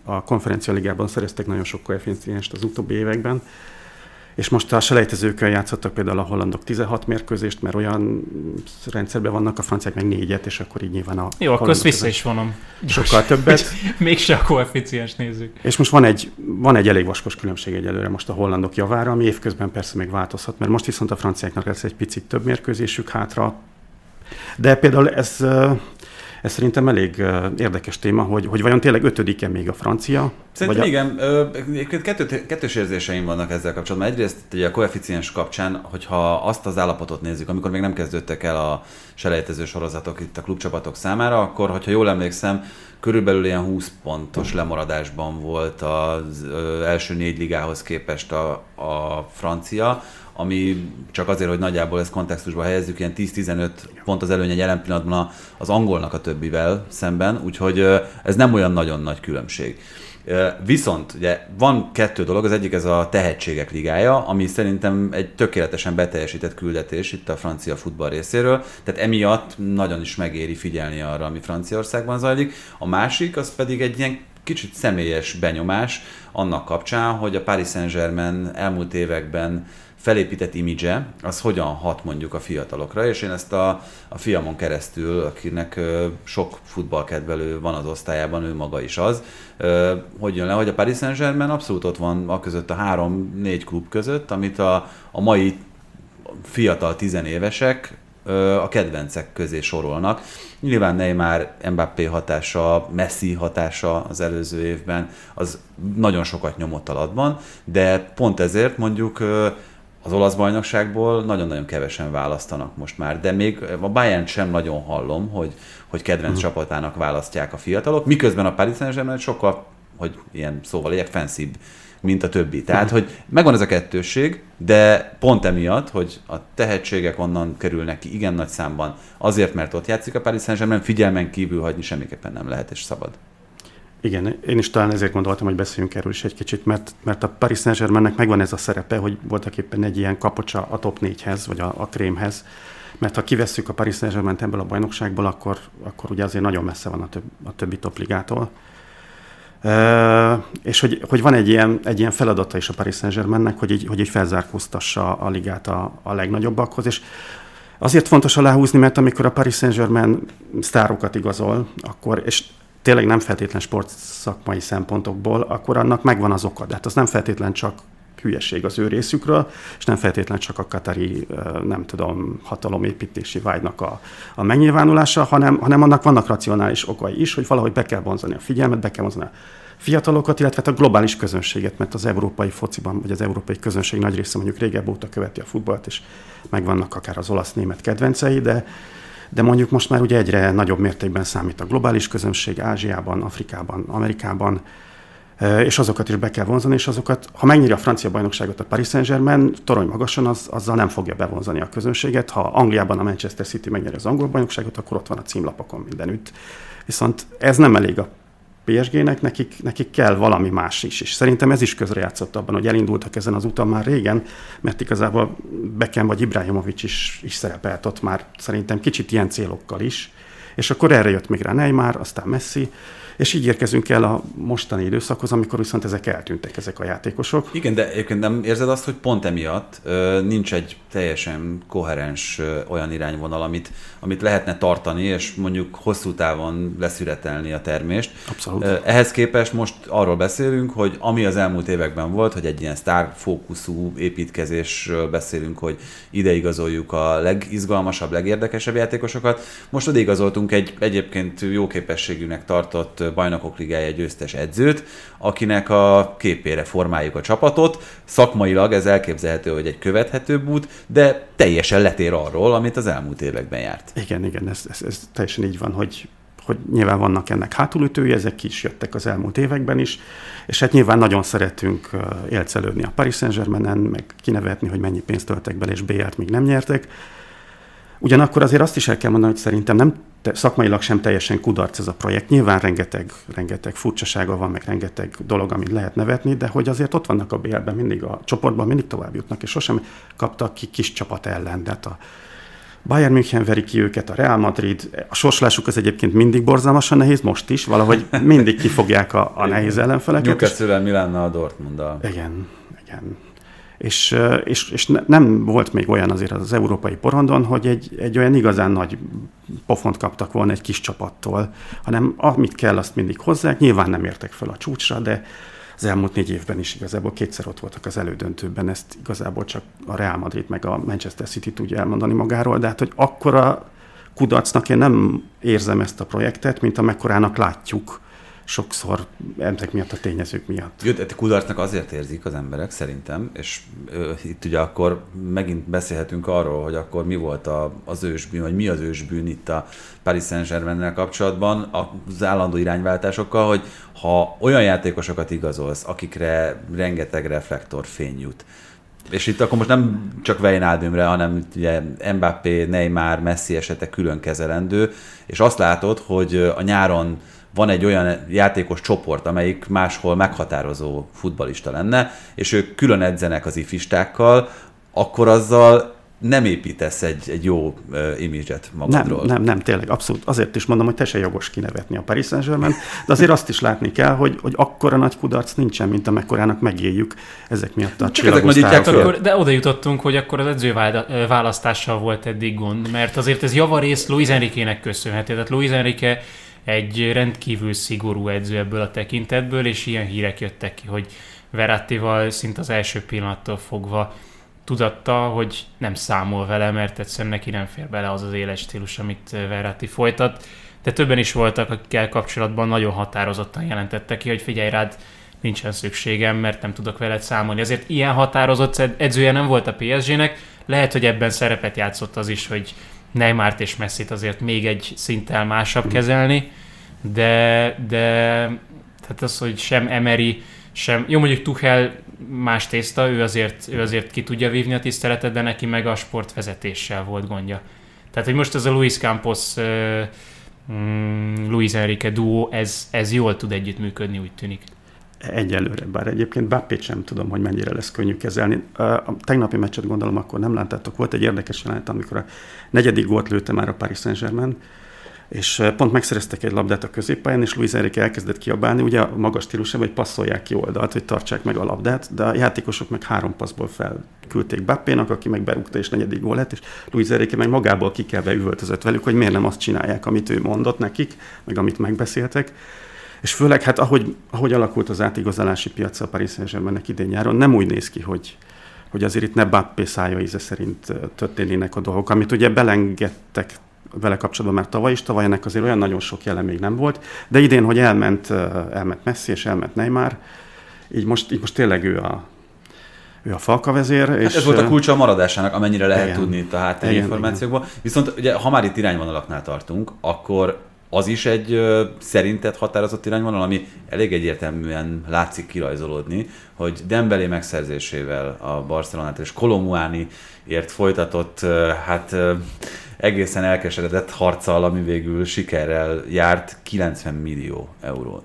a konferencialigában szereztek nagyon sok koeficienst az utóbbi években, és most a selejtezőkön játszottak például a hollandok 16 mérkőzést, mert olyan rendszerben vannak, a franciák meg négyet, és akkor így nyilván a Jó, akkor ezt vissza is vonom. Sokkal többet. Mégse a koeficiens nézzük. És most van egy, van egy elég vaskos különbség egyelőre most a hollandok javára, ami évközben persze még változhat, mert most viszont a franciáknak lesz egy picit több mérkőzésük hátra. De például ez ez szerintem elég érdekes téma, hogy, hogy vajon tényleg ötödike még a francia? Szerintem vagy a... igen, kettő, kettős érzéseim vannak ezzel kapcsolatban. Egyrészt ugye a koeficiens kapcsán, hogyha azt az állapotot nézzük, amikor még nem kezdődtek el a selejtező sorozatok itt a klubcsapatok számára, akkor, hogyha jól emlékszem, körülbelül ilyen 20 pontos lemaradásban volt az első négy ligához képest a, a francia, ami csak azért, hogy nagyjából ezt kontextusba helyezzük, ilyen 10-15 pont az előnye jelen pillanatban az angolnak a többivel szemben, úgyhogy ez nem olyan nagyon nagy különbség. Viszont ugye van kettő dolog, az egyik ez a tehetségek ligája, ami szerintem egy tökéletesen beteljesített küldetés itt a francia futball részéről, tehát emiatt nagyon is megéri figyelni arra, ami Franciaországban zajlik. A másik, az pedig egy ilyen kicsit személyes benyomás annak kapcsán, hogy a Paris Saint-Germain elmúlt években felépített imidzse, az hogyan hat mondjuk a fiatalokra, és én ezt a, a fiamon keresztül, akinek sok futballkedvelő van az osztályában, ő maga is az, hogy jön le, hogy a Paris Saint-Germain abszolút ott van a között a három-négy klub között, amit a, a mai fiatal tizenévesek a kedvencek közé sorolnak. Nyilván Neymar, Mbappé hatása, Messi hatása az előző évben, az nagyon sokat nyomott alatban, de pont ezért mondjuk az olasz bajnokságból nagyon-nagyon kevesen választanak most már, de még a Bayern sem nagyon hallom, hogy, hogy kedvenc uh-huh. csapatának választják a fiatalok, miközben a Paris Saint-Germain sokkal, hogy ilyen szóval legyek, fenszibb, mint a többi. Tehát, uh-huh. hogy megvan ez a kettősség, de pont emiatt, hogy a tehetségek onnan kerülnek ki igen nagy számban, azért, mert ott játszik a Paris Saint-Germain, figyelmen kívül hagyni semmiképpen nem lehet és szabad. Igen, én is talán ezért gondoltam, hogy beszéljünk erről is egy kicsit, mert, mert a Paris Saint-Germainnek megvan ez a szerepe, hogy voltak éppen egy ilyen kapocsa a top 4-hez, vagy a, a krémhez, mert ha kivesszük a Paris Saint-Germain ebből a bajnokságból, akkor, akkor ugye azért nagyon messze van a, több, a többi topligától. E, és hogy, hogy van egy ilyen, egy ilyen feladata is a Paris Saint-Germainnek, hogy így, hogy így felzárkóztassa a ligát a, a legnagyobbakhoz, és Azért fontos aláhúzni, mert amikor a Paris Saint-Germain sztárokat igazol, akkor, és tényleg nem feltétlen sport szakmai szempontokból, akkor annak megvan az oka. De hát az nem feltétlen csak hülyeség az ő részükről, és nem feltétlen csak a katari, nem tudom, hatalomépítési vágynak a, a megnyilvánulása, hanem, hanem annak vannak racionális okai is, hogy valahogy be kell vonzani a figyelmet, be kell vonzani a fiatalokat, illetve hát a globális közönséget, mert az európai fociban, vagy az európai közönség nagy része mondjuk régebb óta követi a futballt, és megvannak akár az olasz-német kedvencei, de, de mondjuk most már ugye egyre nagyobb mértékben számít a globális közönség Ázsiában, Afrikában, Amerikában, és azokat is be kell vonzani, és azokat, ha megnyírja a francia bajnokságot a Paris Saint-Germain, torony magasan, az, azzal nem fogja bevonzani a közönséget. Ha Angliában a Manchester City megnyeri az angol bajnokságot, akkor ott van a címlapokon mindenütt. Viszont ez nem elég a PSG-nek, nekik, nekik kell valami más is. És szerintem ez is közrejátszott abban, hogy elindultak ezen az úton már régen, mert igazából Beckham vagy Ibrahimovic is, is szerepelt ott már szerintem kicsit ilyen célokkal is. És akkor erre jött még rá Neymar, aztán Messi, és így érkezünk el a mostani időszakhoz, amikor viszont ezek eltűntek, ezek a játékosok. Igen, de egyébként nem érzed azt, hogy pont emiatt ö, nincs egy teljesen koherens olyan irányvonal, amit, amit lehetne tartani, és mondjuk hosszú távon leszüretelni a termést. Abszolút. Ehhez képest most arról beszélünk, hogy ami az elmúlt években volt, hogy egy ilyen sztár fókuszú építkezésről beszélünk, hogy ideigazoljuk a legizgalmasabb, legérdekesebb játékosokat. Most odaigazoltunk egy egyébként jó képességűnek tartott bajnokok ligája győztes edzőt, akinek a képére formáljuk a csapatot. Szakmailag ez elképzelhető, hogy egy követhetőbb út, de teljesen letér arról, amit az elmúlt években járt. Igen, igen, ez, ez, ez teljesen így van, hogy hogy nyilván vannak ennek hátulütői, ezek ki is jöttek az elmúlt években is, és hát nyilván nagyon szeretünk élcelődni a Paris Saint-Germainen, meg kinevetni, hogy mennyi pénzt töltek bele, és BL-t még nem nyertek. Ugyanakkor azért azt is el kell mondani, hogy szerintem nem te, szakmailag sem teljesen kudarc ez a projekt. Nyilván rengeteg, rengeteg furcsasága van, meg rengeteg dolog, amit lehet nevetni, de hogy azért ott vannak a BL-ben mindig a csoportban, mindig tovább jutnak, és sosem kaptak ki kis csapat ellen. De hát a Bayern München veri ki őket, a Real Madrid, a sorslásuk az egyébként mindig borzalmasan nehéz, most is, valahogy mindig kifogják a, a nehéz ellenfeleket. Newcastle-vel, Milánnal, Dortmunddal. Igen, igen és, és, és nem volt még olyan azért az európai porondon, hogy egy, egy olyan igazán nagy pofont kaptak volna egy kis csapattól, hanem amit kell, azt mindig hozzák. Nyilván nem értek fel a csúcsra, de az elmúlt négy évben is igazából kétszer ott voltak az elődöntőben, ezt igazából csak a Real Madrid meg a Manchester City tudja elmondani magáról, de hát, hogy akkora kudarcnak én nem érzem ezt a projektet, mint amekkorának látjuk sokszor ezek miatt a tényezők miatt. Jó, de kudarcnak azért érzik az emberek szerintem, és ö, itt ugye akkor megint beszélhetünk arról, hogy akkor mi volt a, az ősbűn, vagy mi az ősbűn itt a Paris saint kapcsolatban az állandó irányváltásokkal, hogy ha olyan játékosokat igazolsz, akikre rengeteg reflektorfény jut, és itt akkor most nem csak Wijnaldumre, hanem ugye Mbappé, Neymar, Messi esete külön kezelendő, és azt látod, hogy a nyáron van egy olyan játékos csoport, amelyik máshol meghatározó futbalista lenne, és ők külön edzenek az ifistákkal, akkor azzal nem építesz egy, egy jó uh, imidzset magadról. Nem, nem, nem, tényleg, abszolút. Azért is mondom, hogy te se jogos kinevetni a Paris saint de azért azt is látni kell, hogy, hogy akkora nagy kudarc nincsen, mint amekkorának megéljük ezek miatt a Csak ezek nagyítják akkor, De oda jutottunk, hogy akkor az edző választással volt eddig gond, mert azért ez javarész Luis Enrique-nek köszönhető. Tehát Luis Enrique egy rendkívül szigorú edző ebből a tekintetből, és ilyen hírek jöttek ki, hogy Verattival szint az első pillanattól fogva tudatta, hogy nem számol vele, mert egyszerűen neki nem fér bele az az éles stílus, amit Verratti folytat. De többen is voltak, akikkel kapcsolatban nagyon határozottan jelentettek ki, hogy figyelj rád, nincsen szükségem, mert nem tudok veled számolni. Azért ilyen határozott edzője nem volt a PSG-nek, lehet, hogy ebben szerepet játszott az is, hogy Neymart és Messit azért még egy szinttel másabb kezelni, de, de tehát az, hogy sem Emery, sem, jó mondjuk Tuchel más tészta, ő azért, ő azért ki tudja vívni a tiszteletet, de neki meg a sportvezetéssel volt gondja. Tehát, hogy most ez a Luis Campos, uh, Luis Enrique duó, ez, ez jól tud együttműködni, úgy tűnik. Egyelőre, bár egyébként Bappét sem tudom, hogy mennyire lesz könnyű kezelni. A tegnapi meccset gondolom akkor nem láttátok. Volt egy érdekes jelenet, amikor a negyedik gólt lőtte már a Paris Saint-Germain, és pont megszereztek egy labdát a középpályán, és Luis Enrique elkezdett kiabálni, ugye a magas stílusában, hogy passzolják ki oldalt, hogy tartsák meg a labdát, de a játékosok meg három passzból felküldték Bappénak, aki meg berúgta és negyedik gól lett, és Luis Enrique meg magából kikelve üvöltözött velük, hogy miért nem azt csinálják, amit ő mondott nekik, meg amit megbeszéltek. És főleg, hát ahogy, ahogy alakult az átigazolási piac a Paris Saint-Germainnek idén nyáron, nem úgy néz ki, hogy, hogy azért itt ne Bappé szája íze szerint történnének a dolgok, amit ugye belengedtek vele kapcsolatban már tavaly is, tavaly ennek azért olyan nagyon sok jelen még nem volt, de idén, hogy elment, elment Messi és elment Neymar, így most, így most tényleg ő a, ő a falka vezér. Hát és ez volt a kulcsa a maradásának, amennyire lehet igen, tudni itt a háttérinformációkból. Viszont ugye, ha már itt irányvonalaknál tartunk, akkor az is egy ö, szerinted határozott irányvonal, ami elég egyértelműen látszik kirajzolódni, hogy Dembélé megszerzésével a Barcelonát és ért folytatott, hát egészen elkeseredett harccal, ami végül sikerrel járt 90 millió euró.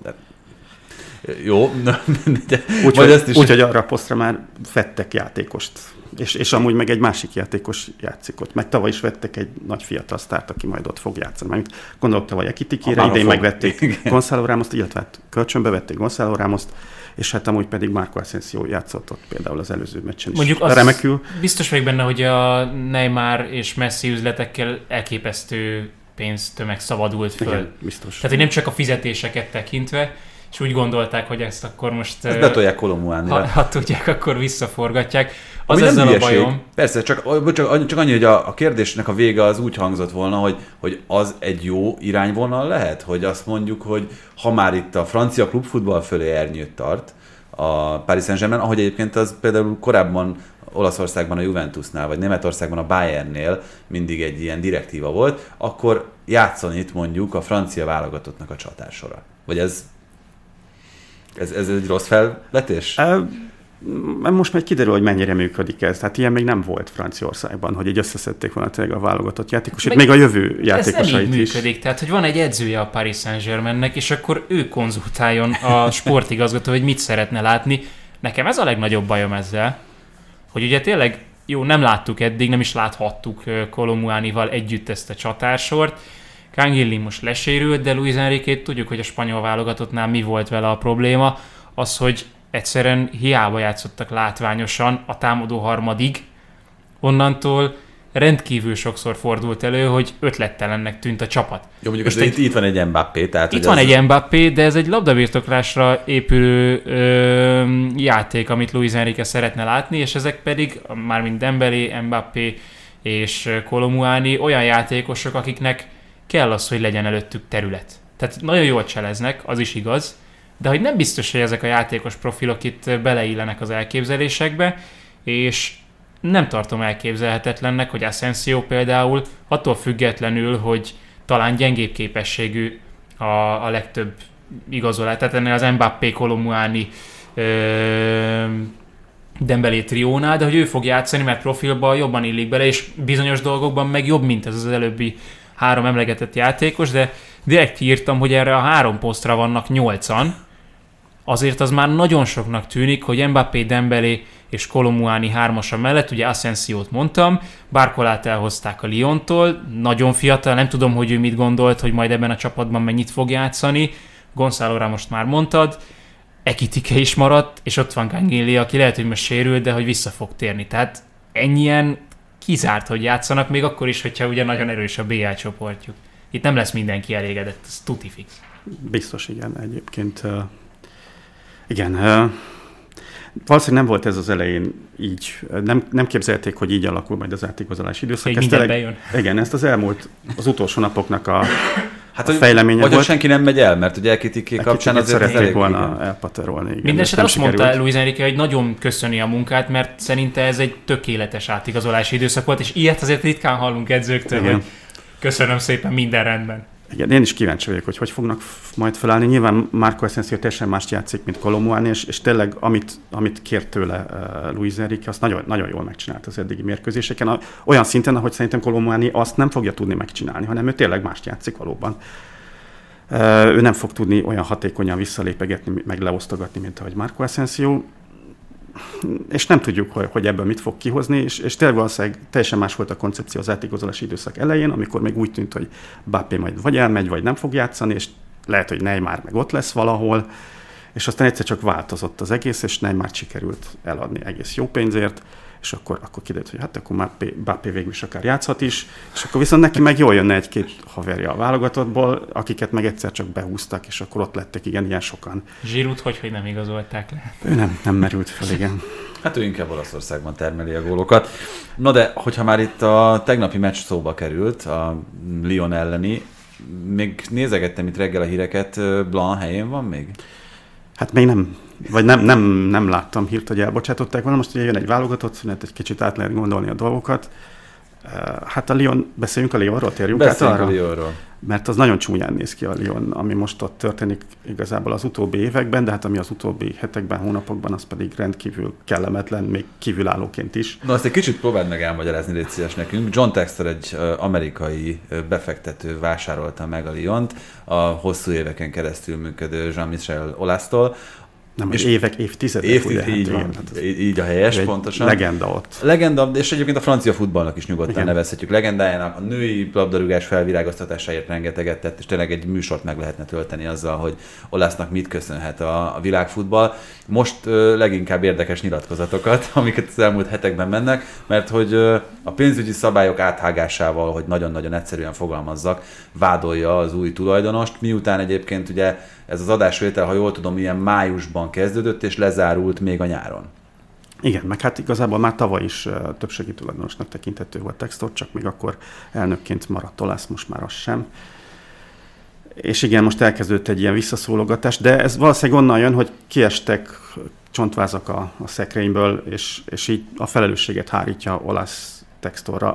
De jó, úgyhogy is... úgy, hogy arra a posztra már vettek játékost. És, és amúgy meg egy másik játékos játszik ott. Meg tavaly is vettek egy nagy fiatal sztárt, aki majd ott fog játszani. Mert gondolok tavaly Ekitikére, idén megvették Gonzalo Ramos-t, illetve hát kölcsönbe vették Gonzalo Ramos-t, és hát amúgy pedig Marco Asensio játszott ott például az előző meccsen is. Mondjuk az remekül. biztos vagyok benne, hogy a Neymar és Messi üzletekkel elképesztő pénztömeg szabadult föl. Igen, biztos. Tehát, hogy nem csak a fizetéseket tekintve, és úgy gondolták, hogy ezt akkor most... Ezt betolják Kolombuánra. Ha, ha tudják, akkor visszaforgatják. Az Ami ezzel a bajom. Persze, csak, csak, csak annyi, hogy a, a kérdésnek a vége az úgy hangzott volna, hogy, hogy az egy jó irányvonal lehet, hogy azt mondjuk, hogy ha már itt a francia klubfutball fölé ernyőt tart, a Paris Saint-Germain, ahogy egyébként az például korábban Olaszországban a Juventusnál, vagy Németországban a Bayernnél mindig egy ilyen direktíva volt, akkor játszani itt mondjuk a francia válogatottnak a csatársora. Vagy ez ez, ez egy rossz felvetés? most már kiderül, hogy mennyire működik ez. Tehát ilyen még nem volt Franciaországban, hogy egy összeszedték volna tényleg a válogatott játékosait, még a jövő játékosait ez nem is. működik, tehát hogy van egy edzője a Paris Saint-Germainnek, és akkor ő konzultáljon a sportigazgató, hogy mit szeretne látni. Nekem ez a legnagyobb bajom ezzel, hogy ugye tényleg jó, nem láttuk eddig, nem is láthattuk Kolomuánival együtt ezt a csatársort, Kangilli most lesérült, de Luis Enrique tudjuk, hogy a spanyol válogatottnál mi volt vele a probléma, az, hogy egyszerűen hiába játszottak látványosan a támadó harmadig, onnantól rendkívül sokszor fordult elő, hogy ötlettelennek tűnt a csapat. Jó, mondjuk egy, itt, itt van egy Mbappé. Tehát itt van az... egy Mbappé, de ez egy labdabirtoklásra épülő ö, játék, amit Luis Enrique szeretne látni, és ezek pedig, mármint Dembélé, Mbappé és Kolomuani olyan játékosok, akiknek kell az, hogy legyen előttük terület. Tehát nagyon jól cseleznek, az is igaz, de hogy nem biztos, hogy ezek a játékos profilok itt beleillenek az elképzelésekbe, és nem tartom elképzelhetetlennek, hogy Asensio például attól függetlenül, hogy talán gyengébb képességű a, a legtöbb igazolás, tehát ennél az Mbappé, Kolomuáni, Dembélé triónál, de hogy ő fog játszani, mert profilban jobban illik bele, és bizonyos dolgokban meg jobb, mint ez az előbbi három emlegetett játékos, de direkt írtam, hogy erre a három posztra vannak nyolcan, azért az már nagyon soknak tűnik, hogy Mbappé, Dembélé és Kolomuáni hármasa mellett, ugye Asensiót mondtam, Barkolát elhozták a Lyontól, nagyon fiatal, nem tudom, hogy ő mit gondolt, hogy majd ebben a csapatban mennyit fog játszani, Gonzalo most már mondtad, Ekitike is maradt, és ott van Gangili, aki lehet, hogy most sérül, de hogy vissza fog térni. Tehát ennyien kizárt, hogy játszanak, még akkor is, hogyha ugye nagyon erős a BL csoportjuk. Itt nem lesz mindenki elégedett, ez tuti fix. Biztos, igen, egyébként. Uh, igen, uh, valószínűleg nem volt ez az elején így, nem, nem képzelték, hogy így alakul majd az átigazolási időszak. Még ezt bejön. Igen, ezt az elmúlt, az utolsó napoknak a, hát, a fejleménye vagy volt. senki nem megy el, mert ugye Ekitiké kapcsán azért szerették volna igen. elpaterolni. Igen, Mindenesetre azt sikerült. mondta Luis Enrique, hogy nagyon köszöni a munkát, mert szerinte ez egy tökéletes átigazolási időszak volt, és ilyet azért ritkán hallunk edzőktől, igen. hogy köszönöm szépen, minden rendben. Igen, én is kíváncsi vagyok, hogy hogy fognak majd felállni. Nyilván Marco Asensio teljesen mást játszik, mint Kolomuani, és, és tényleg amit, amit kért tőle uh, Luis Enrique, azt nagyon, nagyon jól megcsinált az eddigi mérkőzéseken. A, olyan szinten, ahogy szerintem Kolomuani azt nem fogja tudni megcsinálni, hanem ő tényleg mást játszik valóban. Uh, ő nem fog tudni olyan hatékonyan visszalépegetni, meg leosztogatni, mint ahogy Marco Asensio és nem tudjuk, hogy, hogy ebből mit fog kihozni, és, és tényleg valószínűleg teljesen más volt a koncepció az átigazolási időszak elején, amikor még úgy tűnt, hogy Bappé majd vagy elmegy, vagy nem fog játszani, és lehet, hogy Neymar meg ott lesz valahol, és aztán egyszer csak változott az egész, és Neymar sikerült eladni egész jó pénzért, és akkor, akkor kiderült, hogy hát akkor már Bappé végül is akár játszhat is, és akkor viszont neki meg jól jönne egy-két haverja a válogatottból, akiket meg egyszer csak behúztak, és akkor ott lettek igen ilyen sokan. Zsirút hogy, hogy nem igazolták le? Ő nem, nem merült fel, igen. Hát ő inkább Olaszországban termeli a gólokat. Na de, hogyha már itt a tegnapi meccs szóba került, a Lyon elleni, még nézegettem itt reggel a híreket, Blanc helyén van még? Hát még nem, vagy nem, nem, nem láttam hírt, hogy elbocsátották volna. Most ugye jön egy válogatott szünet, egy kicsit át lehet gondolni a dolgokat. Hát a Lyon, beszéljünk a Lyonról, térjünk beszéljünk át arra? a Lyonról. Mert az nagyon csúnyán néz ki a Lyon, ami most ott történik igazából az utóbbi években, de hát ami az utóbbi hetekben, hónapokban, az pedig rendkívül kellemetlen, még kívülállóként is. Na azt egy kicsit próbáld meg elmagyarázni, légy szíves nekünk. John Texter egy amerikai befektető vásárolta meg a Lyont a hosszú éveken keresztül működő Jean-Michel Olasztól, nem, és évek, évtizedek. Évtizedek, így, ugye, van, hát így a helyes, pontosan. Legenda ott. Legenda, és egyébként a francia futballnak is nyugodtan Igen. nevezhetjük legendájának. A női labdarúgás felvirágoztatásáért rengeteget tett, és tényleg egy műsort meg lehetne tölteni azzal, hogy Olásznak mit köszönhet a, a világfutball. Most ö, leginkább érdekes nyilatkozatokat, amiket az elmúlt hetekben mennek, mert hogy ö, a pénzügyi szabályok áthágásával, hogy nagyon-nagyon egyszerűen fogalmazzak, vádolja az új tulajdonost, miután egyébként ugye ez az adásvétel, ha jól tudom, ilyen májusban kezdődött, és lezárult még a nyáron. Igen, meg hát igazából már tavaly is uh, többségi tulajdonosnak tekinthető volt Textor, csak még akkor elnökként maradt Olász, most már az sem. És igen, most elkezdődött egy ilyen visszaszólogatás, de ez valószínűleg onnan jön, hogy kiestek csontvázak a, a szekrényből, és, és így a felelősséget hárítja Olász Textorra.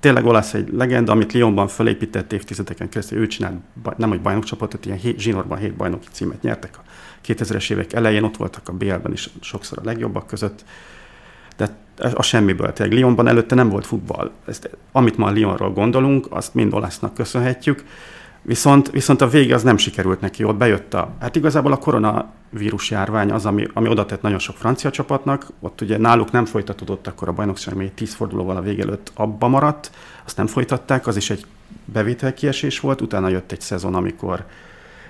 Tényleg Olasz egy legenda, amit Lyonban fölépített évtizedeken keresztül, ő csinált nem hogy bajnokcsapatot, ilyen hét, zsinórban hét bajnoki címet nyertek a 2000-es évek elején, ott voltak a BL-ben is sokszor a legjobbak között, de a semmiből. Tényleg Lyonban előtte nem volt futball. Ezt, amit ma a Lyonról gondolunk, azt mind Olasznak köszönhetjük. Viszont, viszont a vége az nem sikerült neki, ott bejött a, hát igazából a koronavírus járvány az, ami, ami oda tett nagyon sok francia csapatnak, ott ugye náluk nem folytatódott akkor a bajnokság, még tíz fordulóval a vége előtt abba maradt, azt nem folytatták, az is egy bevételkiesés volt, utána jött egy szezon, amikor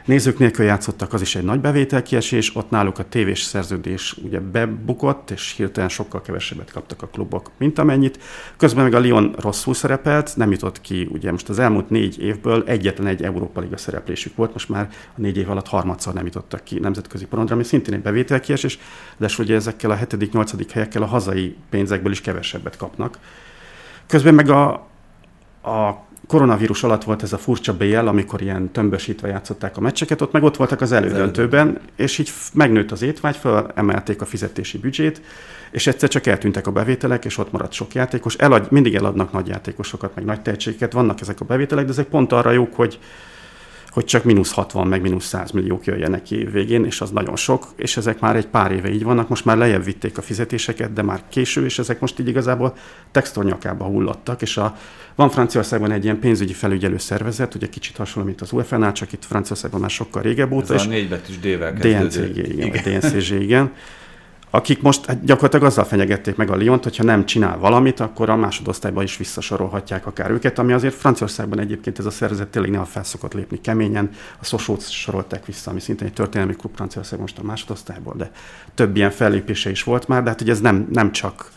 Nézők nélkül játszottak, az is egy nagy bevételkiesés, ott náluk a tévés szerződés ugye bebukott, és hirtelen sokkal kevesebbet kaptak a klubok, mint amennyit. Közben meg a Lyon rosszul szerepelt, nem jutott ki, ugye most az elmúlt négy évből egyetlen egy Európa Liga szereplésük volt, most már a négy év alatt harmadszor nem jutottak ki nemzetközi porondra, ami szintén egy bevételkiesés, de ugye ezekkel a hetedik, nyolcadik helyekkel a hazai pénzekből is kevesebbet kapnak. Közben meg a, a koronavírus alatt volt ez a furcsa BL, amikor ilyen tömbösítve játszották a meccseket, ott meg ott voltak az elődöntőben, és így megnőtt az étvágy, felemelték a fizetési büdzsét, és egyszer csak eltűntek a bevételek, és ott maradt sok játékos. Elad, mindig eladnak nagy játékosokat, meg nagy tehetségeket, vannak ezek a bevételek, de ezek pont arra jók, hogy hogy csak mínusz 60, meg mínusz 100 milliók jöjjenek ki végén, és az nagyon sok, és ezek már egy pár éve így vannak, most már lejjebb vitték a fizetéseket, de már késő, és ezek most így igazából textor nyakába hullottak, és a, van Franciaországban egy ilyen pénzügyi felügyelő szervezet, ugye kicsit hasonló, mint az UEFA-nál, csak itt Franciaországban már sokkal régebb óta. Ez a négybetűs D-vel DNCG, igen, igen. DNCG, igen akik most hát gyakorlatilag azzal fenyegették meg a Lyont, hogyha nem csinál valamit, akkor a másodosztályba is visszasorolhatják akár őket, ami azért Franciaországban egyébként ez a szervezet tényleg nem felszokott lépni keményen. A Szosót sorolták vissza, ami szintén egy történelmi klub Franciaország most a másodosztályból, de több ilyen fellépése is volt már, de hát hogy ez nem, nem csak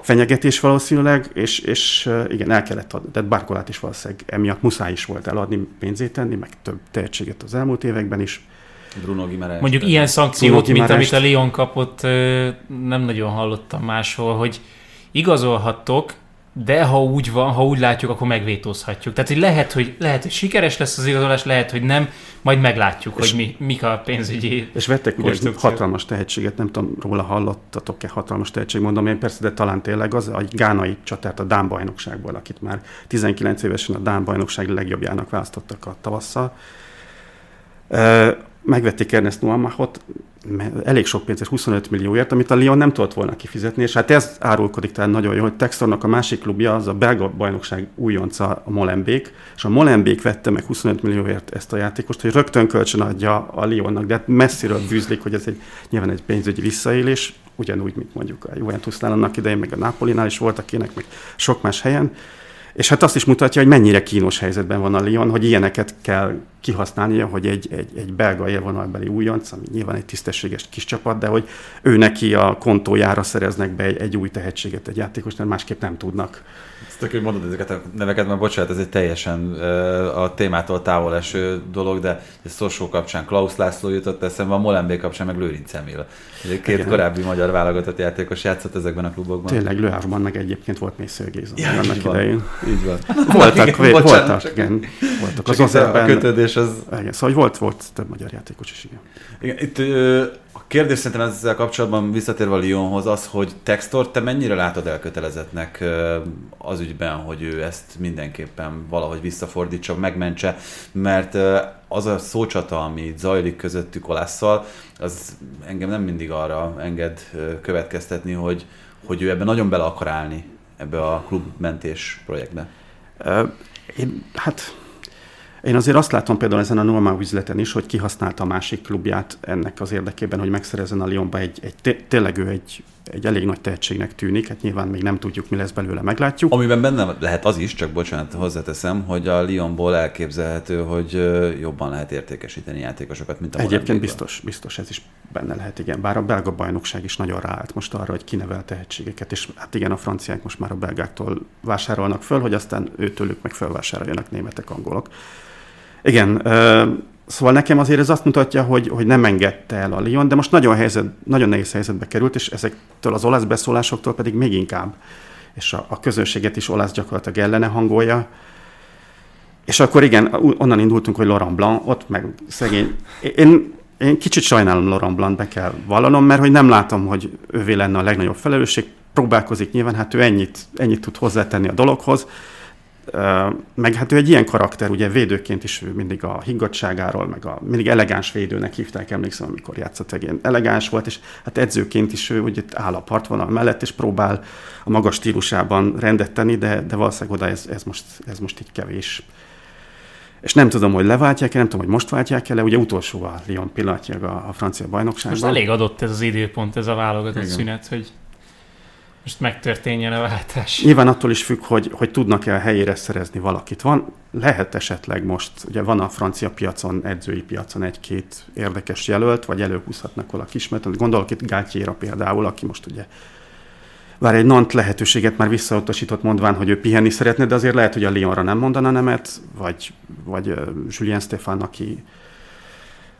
fenyegetés valószínűleg, és, és igen, el kellett adni. Tehát Barkolát is valószínűleg emiatt muszáj is volt eladni, pénzét tenni, meg több tehetséget az elmúlt években is. Bruno Gimares. Mondjuk ilyen szankciót, mint amit a Lyon kapott, nem nagyon hallottam máshol, hogy igazolhattok, de ha úgy van, ha úgy látjuk, akkor megvétózhatjuk. Tehát, hogy lehet, hogy, lehet, hogy sikeres lesz az igazolás, lehet, hogy nem, majd meglátjuk, és, hogy mi, mik a pénzügyi És vettek ugye egy hatalmas tehetséget, nem tudom, róla hallottatok-e hatalmas tehetség, mondom én persze, de talán tényleg az, a gánai csatát a Dán bajnokságból, akit már 19 évesen a Dán bajnokság legjobbjának választottak a tavasszal megvették Ernest Nuamachot elég sok pénzért, 25 millióért, amit a Lyon nem tudott volna kifizetni, és hát ez árulkodik tehát nagyon jó, hogy Textornak a másik klubja, az a belga bajnokság újonca, a Molenbeek, és a Molenbeek vette meg 25 millióért ezt a játékost, hogy rögtön kölcsön adja a Lyonnak, de hát messziről bűzlik, hogy ez egy, nyilván egy pénzügyi visszaélés, ugyanúgy, mint mondjuk a Juventusnál annak idején, meg a Napolinál is voltak ilyenek, meg sok más helyen, és hát azt is mutatja, hogy mennyire kínos helyzetben van a Lyon, hogy ilyeneket kell kihasználnia, hogy egy, egy, egy belga élvonalbeli újonc, ami nyilván egy tisztességes kis csapat, de hogy ő neki a kontójára szereznek be egy, egy új tehetséget, egy játékos, mert másképp nem tudnak Tök, hogy mondod ezeket a neveket, mert bocsánat, ez egy teljesen a témától távol eső dolog, de ez Szorsó kapcsán Klaus László jutott eszembe, a Molenbeek kapcsán meg Lőrinc Emil. Két Igen. korábbi magyar válogatott játékos játszott ezekben a klubokban. Tényleg Lőhávban meg egyébként volt Mésző Géza. Ja, annak így idején. Van. Így van. Voltak, igen, bocsánat, voltak, igen. Voltak az az a kötődés az... Igen, szóval volt, volt több magyar játékos is, igen. igen itt a kérdés szerintem ezzel kapcsolatban visszatérve a Lyonhoz az, hogy Textor, te mennyire látod elkötelezettnek az ügyben, hogy ő ezt mindenképpen valahogy visszafordítsa, megmentse, mert az a szócsata, ami zajlik közöttük Olásszal, az engem nem mindig arra enged következtetni, hogy, hogy ő ebben nagyon bele akar állni ebbe a klubmentés projektbe. Én, hát én azért azt látom például ezen a normál üzleten is, hogy kihasználta a másik klubját ennek az érdekében, hogy megszerezzen a Lyonba egy, egy tényleg ő egy, egy elég nagy tehetségnek tűnik, hát nyilván még nem tudjuk, mi lesz belőle, meglátjuk. Amiben benne lehet az is, csak bocsánat, hozzáteszem, hogy a Lyonból elképzelhető, hogy jobban lehet értékesíteni játékosokat, mint a Egyébként biztos, biztos ez is benne lehet, igen. Bár a belga bajnokság is nagyon ráállt most arra, hogy kinevel tehetségeket, és hát igen, a franciák most már a belgáktól vásárolnak föl, hogy aztán őtőlük meg felvásároljanak németek, angolok. Igen, Szóval nekem azért ez azt mutatja, hogy, hogy nem engedte el a Lyon, de most nagyon, helyzet, nagyon nehéz helyzetbe került, és ezektől az olasz beszólásoktól pedig még inkább. És a, a közönséget is olasz gyakorlatilag ellene hangolja. És akkor igen, onnan indultunk, hogy Laurent Blanc, ott meg szegény. Én, én kicsit sajnálom Laurent Blanc, be kell vallanom, mert hogy nem látom, hogy ővé lenne a legnagyobb felelősség. Próbálkozik nyilván, hát ő ennyit, ennyit tud hozzátenni a dologhoz meg hát ő egy ilyen karakter, ugye védőként is ő mindig a higgadságáról, meg a mindig elegáns védőnek hívták, emlékszem, amikor játszott egy ilyen elegáns volt, és hát edzőként is ő ugye áll a partvonal mellett, és próbál a magas stílusában rendet tenni, de, de valószínűleg oda ez, ez, most, ez most így kevés. És nem tudom, hogy leváltják-e, nem tudom, hogy most váltják el, ugye utolsó a Lyon pillanatnyilag a, a francia bajnokságban. Most elég adott ez az időpont, ez a válogatott Igen. szünet, hogy most megtörténjen a váltás. Nyilván attól is függ, hogy, hogy tudnak-e a helyére szerezni valakit. Van, lehet esetleg most, ugye van a francia piacon, edzői piacon egy-két érdekes jelölt, vagy előhúzhatnak valaki ismert. Gondolok itt Gátyéra például, aki most ugye bár egy Nant lehetőséget már visszautasított mondván, hogy ő pihenni szeretne, de azért lehet, hogy a Lyonra nem mondana nemet, vagy, vagy Julien Stefan, aki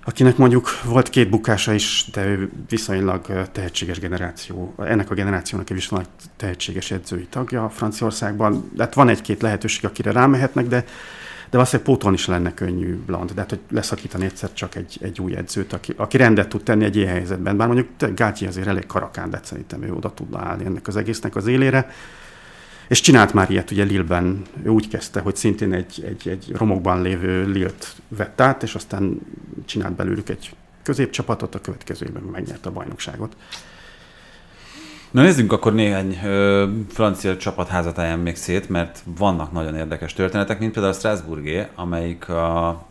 akinek mondjuk volt két bukása is, de ő viszonylag tehetséges generáció, ennek a generációnak egy viszonylag tehetséges edzői tagja Franciaországban. De hát van egy-két lehetőség, akire rámehetnek, de, de valószínűleg póton is lenne könnyű Bland, de hát, hogy leszakítani egyszer csak egy, egy új edzőt, aki, aki rendet tud tenni egy ilyen helyzetben. Bár mondjuk Gáti azért elég karakán, de szerintem ő oda tudna állni ennek az egésznek az élére. És csinált már ilyet, ugye Lille-ben ő úgy kezdte, hogy szintén egy, egy, egy romokban lévő Lilt vett át, és aztán csinált belőlük egy középcsapatot, a következőben megnyerte a bajnokságot. Na nézzünk akkor néhány ö, francia csapat házatáján még szét, mert vannak nagyon érdekes történetek, mint például a Strasbourgé, amelyik a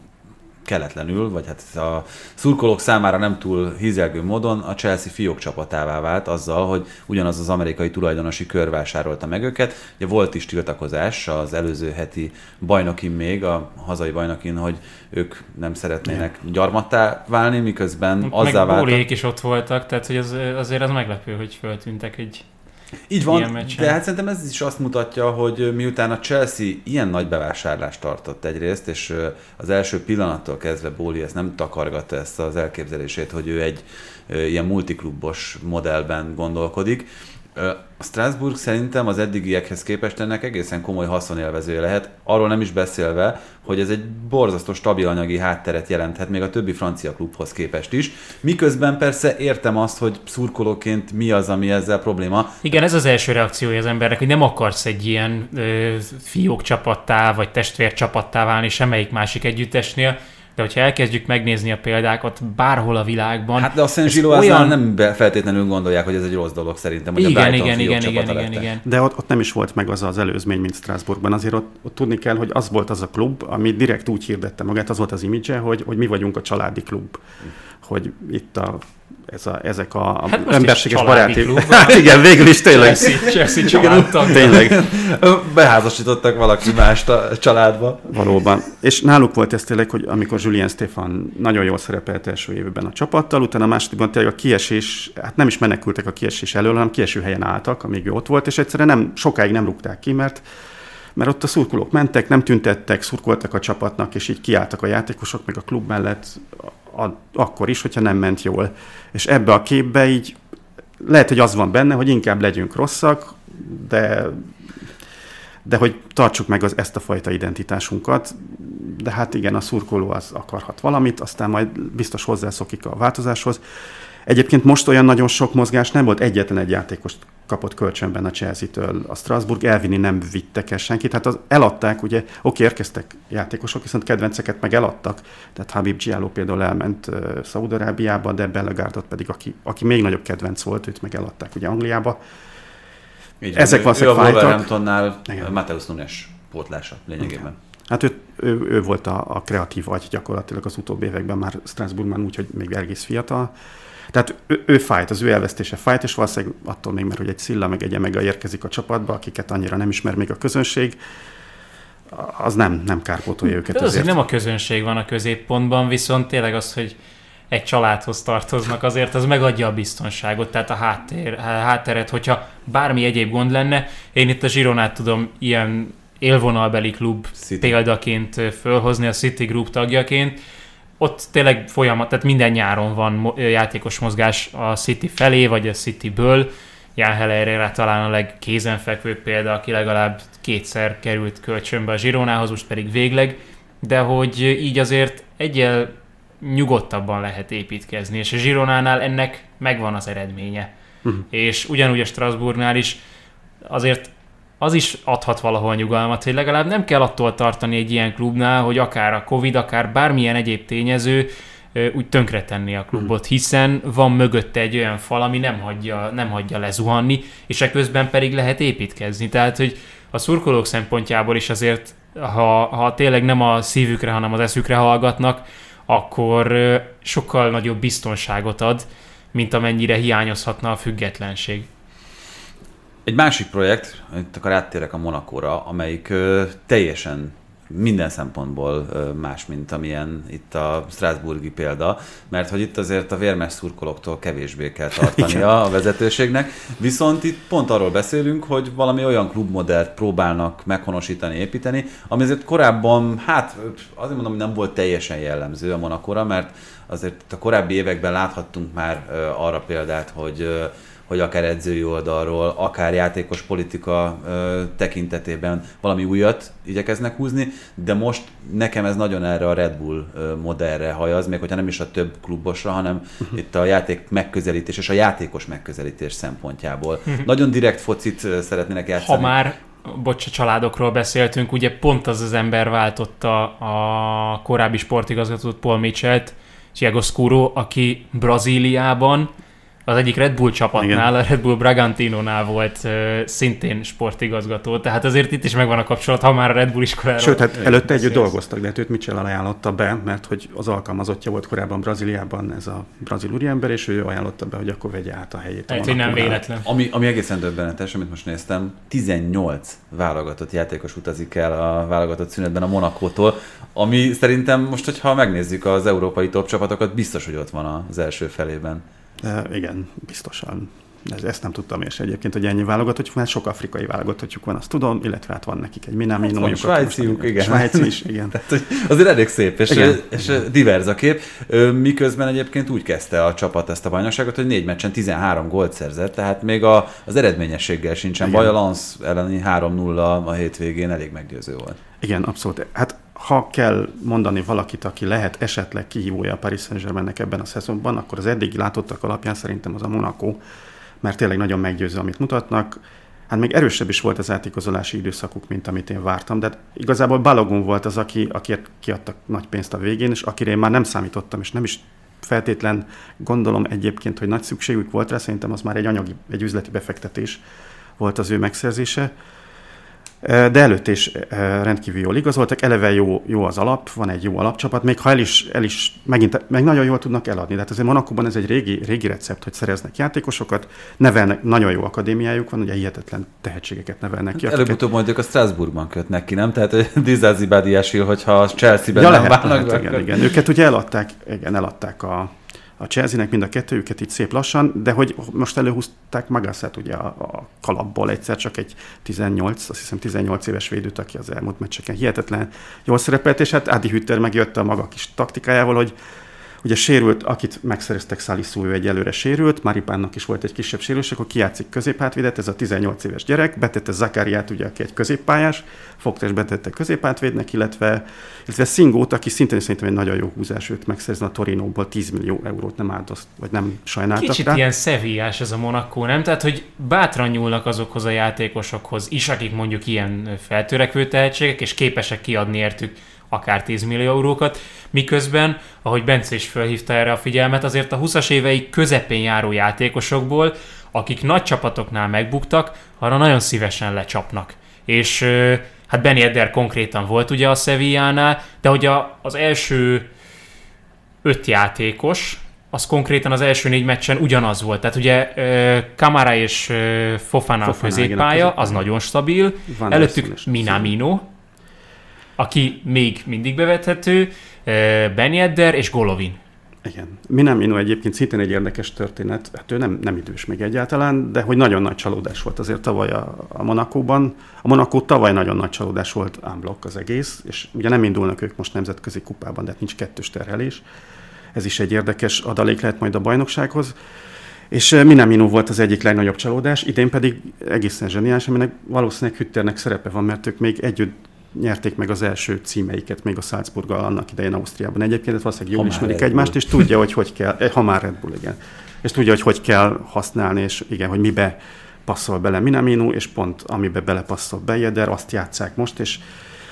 keletlenül, vagy hát a szurkolók számára nem túl hízelgő módon a Chelsea fiók csapatává vált azzal, hogy ugyanaz az amerikai tulajdonosi kör vásárolta meg őket. Ugye volt is tiltakozás az előző heti bajnokin még, a hazai bajnokin, hogy ők nem szeretnének gyarmattá válni, miközben azzá váltak. is ott voltak, tehát hogy az, azért az meglepő, hogy föltűntek egy így van, de hát szerintem ez is azt mutatja, hogy miután a Chelsea ilyen nagy bevásárlást tartott egyrészt, és az első pillanattól kezdve Bóli ezt nem takargatta ezt az elképzelését, hogy ő egy ilyen multiklubos modellben gondolkodik, a Strasbourg szerintem az eddigiekhez képest ennek egészen komoly haszonélvezője lehet, arról nem is beszélve, hogy ez egy borzasztó stabil anyagi hátteret jelenthet még a többi francia klubhoz képest is. Miközben persze értem azt, hogy szurkolóként mi az, ami ezzel probléma. Igen, ez az első reakciója az embernek, hogy nem akarsz egy ilyen ö, fiók csapattá, vagy testvér csapattá válni semmelyik másik együttesnél, de hogyha elkezdjük megnézni a példákat bárhol a világban... Hát de a Szent Zsiló olyan... nem feltétlenül gondolják, hogy ez egy rossz dolog szerintem, hogy igen, a igen, igen, igen, igen, igen. De ott, ott, nem is volt meg az az előzmény, mint Strasbourgban. Azért ott, ott, tudni kell, hogy az volt az a klub, ami direkt úgy hirdette magát, az volt az imidzse, hogy, hogy mi vagyunk a családi klub. Hogy itt a ez a, ezek a hát emberséges baráti... hát igen, végül is tényleg. Chelsea, Chelsea Tényleg. Beházasítottak valaki mást a családba. Valóban. És náluk volt ez tényleg, hogy amikor Julien Stefan nagyon jól szerepelt első évben a csapattal, utána a másodikban tényleg a kiesés, hát nem is menekültek a kiesés elől, hanem kieső helyen álltak, amíg ő ott volt, és egyszerűen nem, sokáig nem rúgták ki, mert mert ott a szurkolók mentek, nem tüntettek, szurkoltak a csapatnak, és így kiálltak a játékosok, meg a klub mellett akkor is, hogyha nem ment jól. És ebbe a képbe így lehet, hogy az van benne, hogy inkább legyünk rosszak, de, de hogy tartsuk meg az, ezt a fajta identitásunkat. De hát igen, a szurkoló az akarhat valamit, aztán majd biztos hozzászokik a változáshoz. Egyébként most olyan nagyon sok mozgás nem volt, egyetlen egy játékost kapott kölcsönben a Chelsea-től. A Strasbourg elvinni nem vittek el senkit, hát az eladták, ugye, oké, érkeztek játékosok, viszont kedvenceket meg eladtak, tehát Habib Giallo például elment uh, Szaudarábiába, de Bellegárdot pedig, aki, aki még nagyobb kedvenc volt, őt meg eladták ugye Angliába. Így, Ezek van, ő a Wolverhamptonnál Mateusz Nunes pótlása lényegében. Hát ő, ő, ő volt a, a kreatív agy gyakorlatilag az utóbbi években már Strasbourgban, úgyhogy még egész fiatal. Tehát ő, ő fájt, az ő elvesztése fájt, és valószínűleg attól még, mert hogy egy Szilla meg egy Emega érkezik a csapatba, akiket annyira nem ismer még a közönség, az nem, nem kárpótolja őket. De azért nem a közönség van a középpontban, viszont tényleg az, hogy egy családhoz tartoznak, azért az megadja a biztonságot, tehát a háttér, hátteret, hogyha bármi egyéb gond lenne. Én itt a Zsironát tudom ilyen élvonalbeli klub City. példaként fölhozni a City Group tagjaként, ott tényleg folyamat, tehát minden nyáron van játékos mozgás a City felé, vagy a Cityből. Jan Hellerre talán a legkézenfekvőbb példa, aki legalább kétszer került kölcsönbe a Zsironához, most pedig végleg, de hogy így azért egyel nyugodtabban lehet építkezni, és a Zsironánál ennek megvan az eredménye. Uh-huh. És ugyanúgy a Strasbourgnál is azért az is adhat valahol nyugalmat, hogy legalább nem kell attól tartani egy ilyen klubnál, hogy akár a Covid, akár bármilyen egyéb tényező úgy tönkretenni a klubot, hmm. hiszen van mögötte egy olyan fal, ami nem hagyja, nem hagyja lezuhanni, és ekközben pedig lehet építkezni. Tehát, hogy a szurkolók szempontjából is azért, ha, ha tényleg nem a szívükre, hanem az eszükre hallgatnak, akkor sokkal nagyobb biztonságot ad, mint amennyire hiányozhatna a függetlenség. Egy másik projekt, itt akkor áttérek a Monakóra, amelyik teljesen minden szempontból más, mint amilyen itt a Strasburgi példa, mert hogy itt azért a vérmes szurkolóktól kevésbé kell tartania a vezetőségnek, viszont itt pont arról beszélünk, hogy valami olyan klubmodellt próbálnak meghonosítani, építeni, ami azért korábban, hát azért mondom, hogy nem volt teljesen jellemző a Monakóra, mert azért a korábbi években láthattunk már arra példát, hogy hogy akár edzői oldalról, akár játékos politika ö, tekintetében valami újat igyekeznek húzni, de most nekem ez nagyon erre a Red Bull modellre hajaz, még hogyha nem is a több klubosra, hanem uh-huh. itt a játék megközelítés és a játékos megközelítés szempontjából. Uh-huh. Nagyon direkt focit szeretnének játszani. Ha már bocs, a családokról beszéltünk, ugye pont az az ember váltotta a korábbi sportigazgatót Paul Mitchell-t, Thiago Scuro, aki Brazíliában az egyik Red Bull csapatnál, Igen. a Red Bull Bragantino-nál volt uh, szintén sportigazgató, tehát azért itt is megvan a kapcsolat, ha már a Red Bull iskoláról Sőt, hát előtte együtt dolgoztak, de hát őt Mitchell ajánlotta be, mert hogy az alkalmazottja volt korábban Brazíliában ez a brazil úriember, és ő ajánlotta be, hogy akkor vegye át a helyét. Hát, hogy nem véletlen. Ami, ami egészen döbbenetes, amit most néztem, 18 válogatott játékos utazik el a válogatott szünetben a Monakótól, ami szerintem most, hogyha megnézzük az európai top csapatokat, biztos, hogy ott van az első felében. De igen, biztosan. Ez, ezt nem tudtam és egyébként, hogy ennyi válogatottjuk van, sok afrikai válogatottjuk van, azt tudom, illetve hát van nekik egy minami hát Svájciuk, igen. Svájci is, igen. Tehát, hogy azért elég szép, és, igen. és igen. divers a kép. Miközben egyébként úgy kezdte a csapat ezt a bajnokságot, hogy négy meccsen 13 gólt szerzett, tehát még a, az eredményességgel sincsen igen. baj. A Lance elleni 3-0 a hétvégén elég meggyőző volt. Igen, abszolút. Hát ha kell mondani valakit, aki lehet esetleg kihívója a Paris Saint-Germainnek ebben a szezonban, akkor az eddigi látottak alapján szerintem az a Monaco, mert tényleg nagyon meggyőző, amit mutatnak. Hát még erősebb is volt az átigazolási időszakuk, mint amit én vártam, de igazából Balogun volt az, aki, akiért kiadtak nagy pénzt a végén, és akire én már nem számítottam, és nem is feltétlen gondolom egyébként, hogy nagy szükségük volt rá, szerintem az már egy anyagi, egy üzleti befektetés volt az ő megszerzése. De előtt is rendkívül jól igazoltak, eleve jó, jó az alap, van egy jó alapcsapat, még ha el is, el is megint, meg nagyon jól tudnak eladni. Tehát azért Monakóban ez egy régi, régi recept, hogy szereznek játékosokat, nevelnek, nagyon jó akadémiájuk van, ugye hihetetlen tehetségeket nevelnek ki. Hát előbb-utóbb mondjuk a Strasbourgban kötnek ki, nem? Tehát Dizázi Badiási, hogyha a Chelsea-ben ja, nem lehet, válnak lehet, igen, igen. Őket ugye eladták, igen, eladták a, a Chelsea-nek mind a kettőjüket itt szép lassan, de hogy most előhúzták Magasszát ugye a, a kalapból egyszer csak egy 18, azt hiszem 18 éves védőt, aki az elmúlt meccseken hihetetlen jól szerepelt, és hát Adi Hütter megjött a maga kis taktikájával, hogy Ugye sérült, akit megszereztek Szaliszú, ő egyelőre sérült, Maripánnak is volt egy kisebb sérülés, akkor kiátszik középhátvédet, ez a 18 éves gyerek, betette Zakáriát, ugye, aki egy középpályás, fogta és betette középhátvédnek, illetve, illetve Szingót, aki szintén szerintem egy nagyon jó húzás, őt megszerzni a Torinóból 10 millió eurót nem áldozt, vagy nem sajnáltak Kicsit rá. ilyen szeviás ez a Monaco, nem? Tehát, hogy bátran nyúlnak azokhoz a játékosokhoz is, akik mondjuk ilyen feltörekvő tehetségek, és képesek kiadni értük akár 10 millió eurókat, miközben, ahogy Bence is felhívta erre a figyelmet, azért a 20-as éveik közepén járó játékosokból, akik nagy csapatoknál megbuktak, arra nagyon szívesen lecsapnak. És hát Benny Edder konkrétan volt ugye a Sevillánál, de hogy a, az első öt játékos, az konkrétan az első négy meccsen ugyanaz volt. Tehát ugye Kamara és Fofana, Fofana középpálya, az nagyon stabil. Van Előttük Minamino, aki még mindig bevethető, Benny Edder és Golovin. Igen. Minamino egyébként szintén egy érdekes történet, hát ő nem, nem idős még egyáltalán, de hogy nagyon nagy csalódás volt azért tavaly a, a Monakóban. A Monakó tavaly nagyon nagy csalódás volt unblock az egész, és ugye nem indulnak ők most nemzetközi kupában, de hát nincs kettős terhelés. Ez is egy érdekes adalék lehet majd a bajnoksághoz. És Minamino volt az egyik legnagyobb csalódás, idén pedig egészen zseniális, aminek valószínűleg Hütternek szerepe van, mert ők még együtt nyerték meg az első címeiket még a Salzburggal annak idején Ausztriában. Egyébként valószínűleg jól ismerik egymást, és tudja, hogy hogy kell, eh, ha már Red Bull, igen. És tudja, hogy hogy kell használni, és igen, hogy mibe passzol bele Minamino, és pont amibe belepasszol Bejeder, azt játszák most, és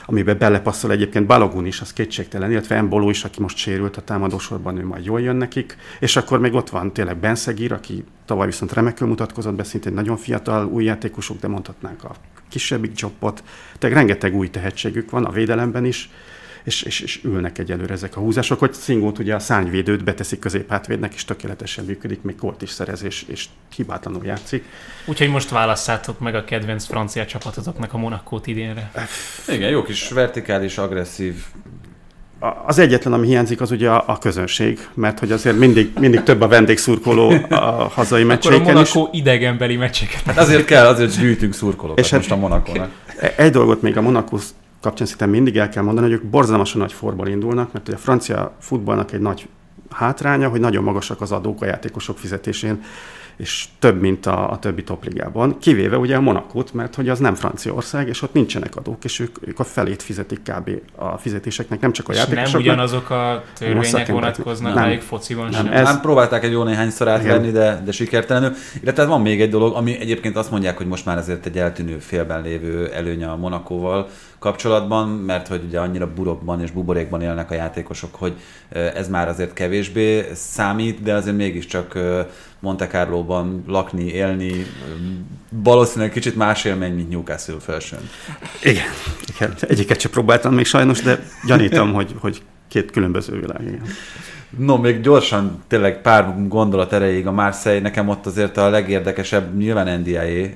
amibe belepasszol egyébként Balogun is, az kétségtelen, illetve Emboló is, aki most sérült a támadósorban, ő majd jól jön nekik, és akkor még ott van tényleg Benszegír, aki tavaly viszont remekül mutatkozott be, szintén nagyon fiatal új játékosok, de mondhatnánk a kisebbik csopot, tehát rengeteg új tehetségük van a védelemben is, és, és, és ülnek egyelőre ezek a húzások, hogy Szingót ugye a szányvédőt beteszik középhátvédnek, és tökéletesen működik, még kolt is szerez, és, és hibátlanul játszik. Úgyhogy most válasszátok meg a kedvenc francia csapatotoknak a Monakót idénre. Igen, jó kis vertikális, agresszív az egyetlen, ami hiányzik, az ugye a, a közönség, mert hogy azért mindig, mindig több a vendégszurkoló a hazai meccseiken Akkor a Monaco is. idegenbeli meccseket. Hát azért kell, azért gyűjtünk szurkolókat és hát most a Monakónak. Egy dolgot még a Monaco kapcsán szerintem mindig el kell mondani, hogy ők borzalmasan nagy forból indulnak, mert ugye a francia futballnak egy nagy hátránya, hogy nagyon magasak az adók a játékosok fizetésén, és több, mint a, a többi topligában, kivéve ugye a Monakot, mert hogy az nem Franciaország, és ott nincsenek adók, és ők, ők a felét fizetik kb. a fizetéseknek, nem csak a játékosoknak. nem ugyanazok a törvények vonatkoznak nem. rájuk fociban Nem. sem. Ez- Ez... próbálták egy jó néhányszor átvenni, de, de sikertelenül. Illetve van még egy dolog, ami egyébként azt mondják, hogy most már azért egy eltűnő félben lévő előny a Monakóval kapcsolatban, mert hogy ugye annyira burokban és buborékban élnek a játékosok, hogy ez már azért kevésbé számít, de azért mégiscsak Monte Carlo-ban lakni, élni, valószínűleg kicsit más élmény, mint Newcastle felsőn. Igen, igen. Egyiket sem próbáltam még sajnos, de gyanítom, hogy, hogy két különböző világ. Igen. No, még gyorsan, tényleg pár gondolat erejéig a Marseille, nekem ott azért a legérdekesebb nyilván NDIA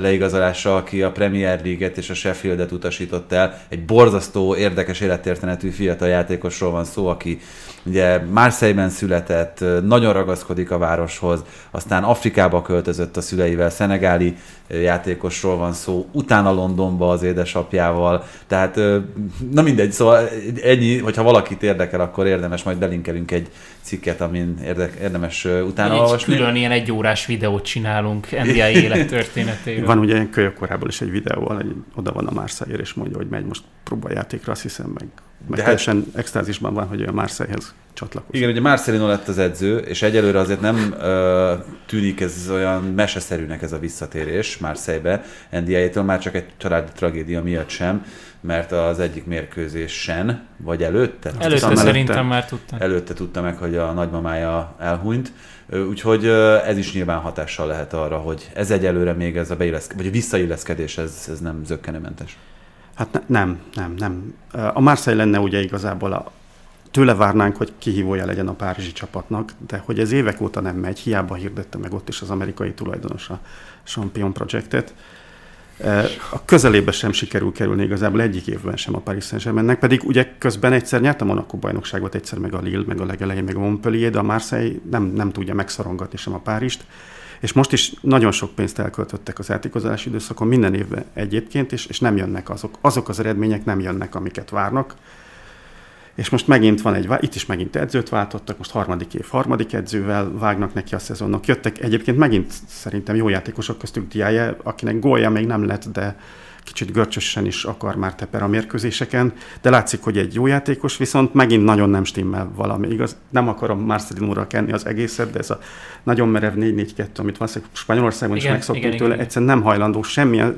leigazolása, aki a Premier League-et és a Sheffieldet utasított el. Egy borzasztó, érdekes élettörténetű fiatal játékosról van szó, aki ugye Marseille-ben született, nagyon ragaszkodik a városhoz, aztán Afrikába költözött a szüleivel, szenegáli játékosról van szó, utána Londonba az édesapjával, tehát na mindegy, szóval ennyi, hogyha valakit érdekel, akkor érdemes majd belinkelünk egy cikket, amin érdek, érdemes utána Egy olvasni. külön ilyen egyórás videót csinálunk NDI élettörténetéről. Van ugye ilyen kölyökkorából is egy videó, egy, oda van a Marseille és mondja, hogy megy most próbajátékra, azt hiszem, meg, meg hát- teljesen extázisban van, hogy ő a Marseillehez csatlakozik. Igen, ugye Marcelino lett az edző, és egyelőre azért nem ö, tűnik ez olyan meseszerűnek ez a visszatérés Marseille-be, NDI-től már csak egy családi tragédia miatt sem, mert az egyik mérkőzésen, vagy előtte? Előtte Hiszem, szerintem előtte. már tudtam. előtte tudta meg, hogy a nagymamája elhunyt, úgyhogy ez is nyilván hatással lehet arra, hogy ez egyelőre még ez a beilleszk- vagy a visszailleszkedés, ez, ez nem zöggenőmentes. Hát ne, nem, nem, nem. A Marseille lenne ugye igazából a, tőle várnánk, hogy kihívója legyen a párizsi csapatnak, de hogy ez évek óta nem megy, hiába hirdette meg ott is az amerikai tulajdonos a Champion Projectet. E, A közelébe sem sikerül kerülni igazából egyik évben sem a Paris Saint-Germainnek, pedig ugye közben egyszer nyert a Monaco bajnokságot, egyszer meg a Lille, meg a legelején, meg a Montpellier, de a Marseille nem, nem tudja megszorongatni sem a Párist. És most is nagyon sok pénzt elköltöttek az átikozási időszakon, minden évben egyébként, és, és nem jönnek azok. Azok az eredmények nem jönnek, amiket várnak. És most megint van egy, itt is megint edzőt váltottak, most harmadik év, harmadik edzővel vágnak neki a szezonnak. Jöttek egyébként megint szerintem jó játékosok köztük Diáje, akinek gólja még nem lett, de kicsit görcsösen is akar már teper a mérkőzéseken, de látszik, hogy egy jó játékos, viszont megint nagyon nem stimmel valami. Igaz, nem akarom Marcelinóra kenni az egészet, de ez a nagyon merev 4-4-2, amit valószínűleg Spanyolországban is Igen, megszoktunk igen, tőle, igen. egyszerűen nem hajlandó semmilyen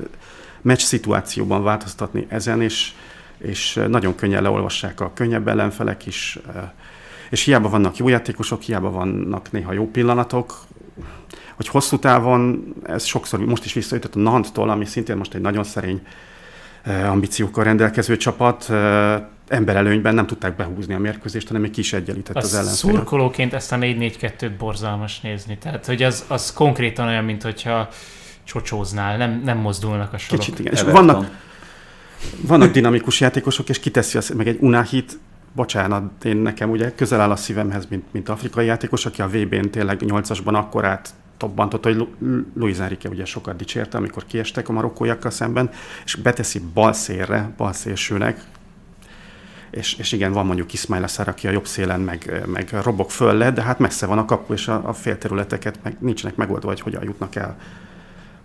meccs szituációban változtatni ezen, és, és nagyon könnyen leolvassák a könnyebb ellenfelek is, eh, és hiába vannak jó játékosok, hiába vannak néha jó pillanatok, hogy hosszú távon, ez sokszor most is visszajutott a Nanttól, ami szintén most egy nagyon szerény eh, ambíciókkal rendelkező csapat, eh, emberelőnyben nem tudták behúzni a mérkőzést, hanem még ki is egyenlített az, Az ellenfél. szurkolóként ezt a 4-4-2-t borzalmas nézni. Tehát, hogy az, az konkrétan olyan, mint hogyha csocsóznál, nem, nem mozdulnak a sorok. Kicsit igen. És Everton. vannak, vannak dinamikus játékosok, és kiteszi azt, meg egy Unahit, bocsánat, én nekem ugye közel áll a szívemhez, mint, mint afrikai játékos, aki a VB-n tényleg 8-asban akkorát tobbantott, hogy Lu- Luis Enrique ugye sokat dicsérte, amikor kiestek a marokkóiakkal szemben, és beteszi bal szélre, bal szélsőnek, és, és igen, van mondjuk Ismail Assar, aki a jobb szélen meg, meg robog föl le, de hát messze van a kapu, és a, a félterületeket meg nincsenek megoldva, hogy hogyan jutnak el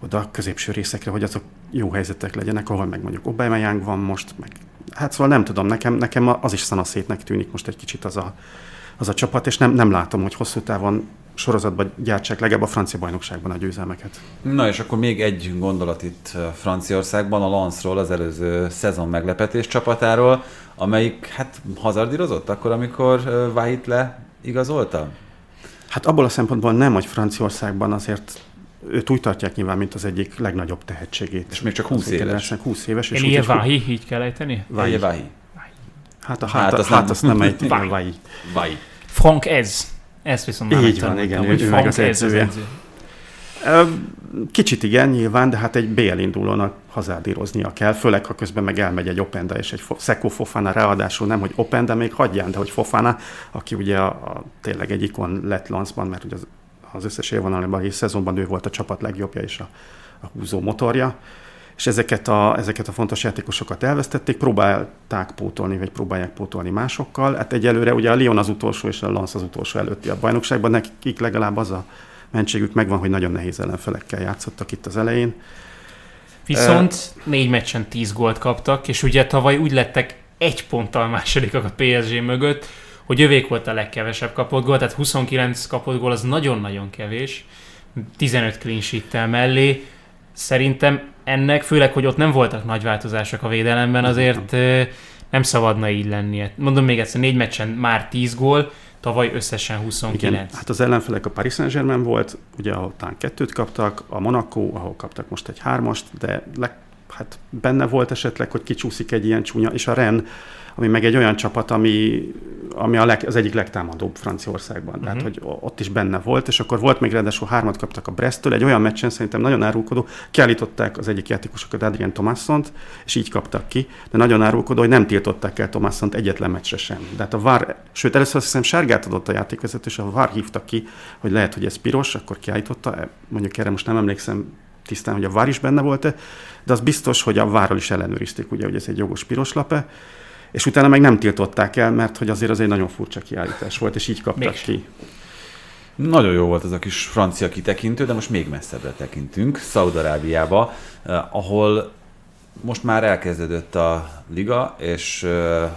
oda a középső részekre, hogy azok jó helyzetek legyenek, ahol meg mondjuk Aubameyang van most, meg hát szóval nem tudom, nekem, nekem az is szanaszétnek tűnik most egy kicsit az a, az a csapat, és nem, nem látom, hogy hosszú távon sorozatban gyártsák legalább a francia bajnokságban a győzelmeket. Na és akkor még egy gondolat itt uh, Franciaországban, a Lansról, az előző szezon meglepetés csapatáról, amelyik hát hazardírozott akkor, amikor uh, Vahit le igazolta? Hát abból a szempontból nem, hogy Franciaországban azért őt úgy tartják nyilván, mint az egyik legnagyobb tehetségét. És még csak 20 Az éves. generációnak 20 éves. És Elie Vahi, így kell ejteni? Vahi. Vahi. Hát a Hát hát, azt hát, azt nem egy Vahi. Vahi. Vahi. Frank ez. Ezt viszont már Így van, igen, hogy ő- ő meg Frank az ez az edzője. edző. Kicsit igen, nyilván, de hát egy BL indulónak hazádíroznia kell, főleg ha közben meg elmegy egy Openda és egy Szeko Fofana, ráadásul nem, hogy Openda még hagyján, de hogy Fofana, aki ugye a, a, tényleg egy ikon lett Lancban, mert ugye az, az összes élvonalban és szezonban ő volt a csapat legjobbja és a, a húzó motorja. És ezeket a, ezeket a fontos játékosokat elvesztették, próbálták pótolni, vagy próbálják pótolni másokkal. Hát egyelőre ugye a Lyon az utolsó, és a Lens az utolsó előtti a bajnokságban, nekik legalább az a, mentségük megvan, hogy nagyon nehéz ellenfelekkel játszottak itt az elején. Viszont négy meccsen 10 gólt kaptak, és ugye tavaly úgy lettek egy ponttal másodikak a PSG mögött, hogy övék volt a legkevesebb kapott gól, tehát 29 kapott gól az nagyon-nagyon kevés, 15 clean sheet mellé. Szerintem ennek, főleg, hogy ott nem voltak nagy változások a védelemben, azért nem szabadna így lennie. Mondom még egyszer, négy meccsen már 10 gól, tavaly összesen 29. Igen, hát az ellenfelek a Paris Saint-Germain volt, ugye ahol talán kettőt kaptak, a Monaco, ahol kaptak most egy hármast, de le, hát benne volt esetleg, hogy kicsúszik egy ilyen csúnya, és a Ren, ami meg egy olyan csapat, ami, ami a leg, az egyik legtámadóbb Franciaországban. Uh-huh. Tehát, hogy ott is benne volt, és akkor volt még ráadásul hármat kaptak a Bresttől, egy olyan meccsen szerintem nagyon árulkodó, kiállították az egyik játékosokat, Adrien Tomassont, és így kaptak ki, de nagyon árulkodó, hogy nem tiltották el Tomassont egyetlen meccsre sem. De hát a VAR, sőt, először azt hiszem sárgát adott a játékvezető, és a VAR hívta ki, hogy lehet, hogy ez piros, akkor kiállította, mondjuk erre most nem emlékszem tisztán, hogy a VAR is benne volt-e, de az biztos, hogy a várral is ellenőrizték, ugye, hogy ez egy jogos piros lape, és utána meg nem tiltották el, mert hogy azért az egy nagyon furcsa kiállítás volt, és így kaptak Mégsem. ki. Nagyon jó volt ez a kis francia kitekintő, de most még messzebbre tekintünk, Szaudarábiába, eh, ahol most már elkezdődött a liga, és eh,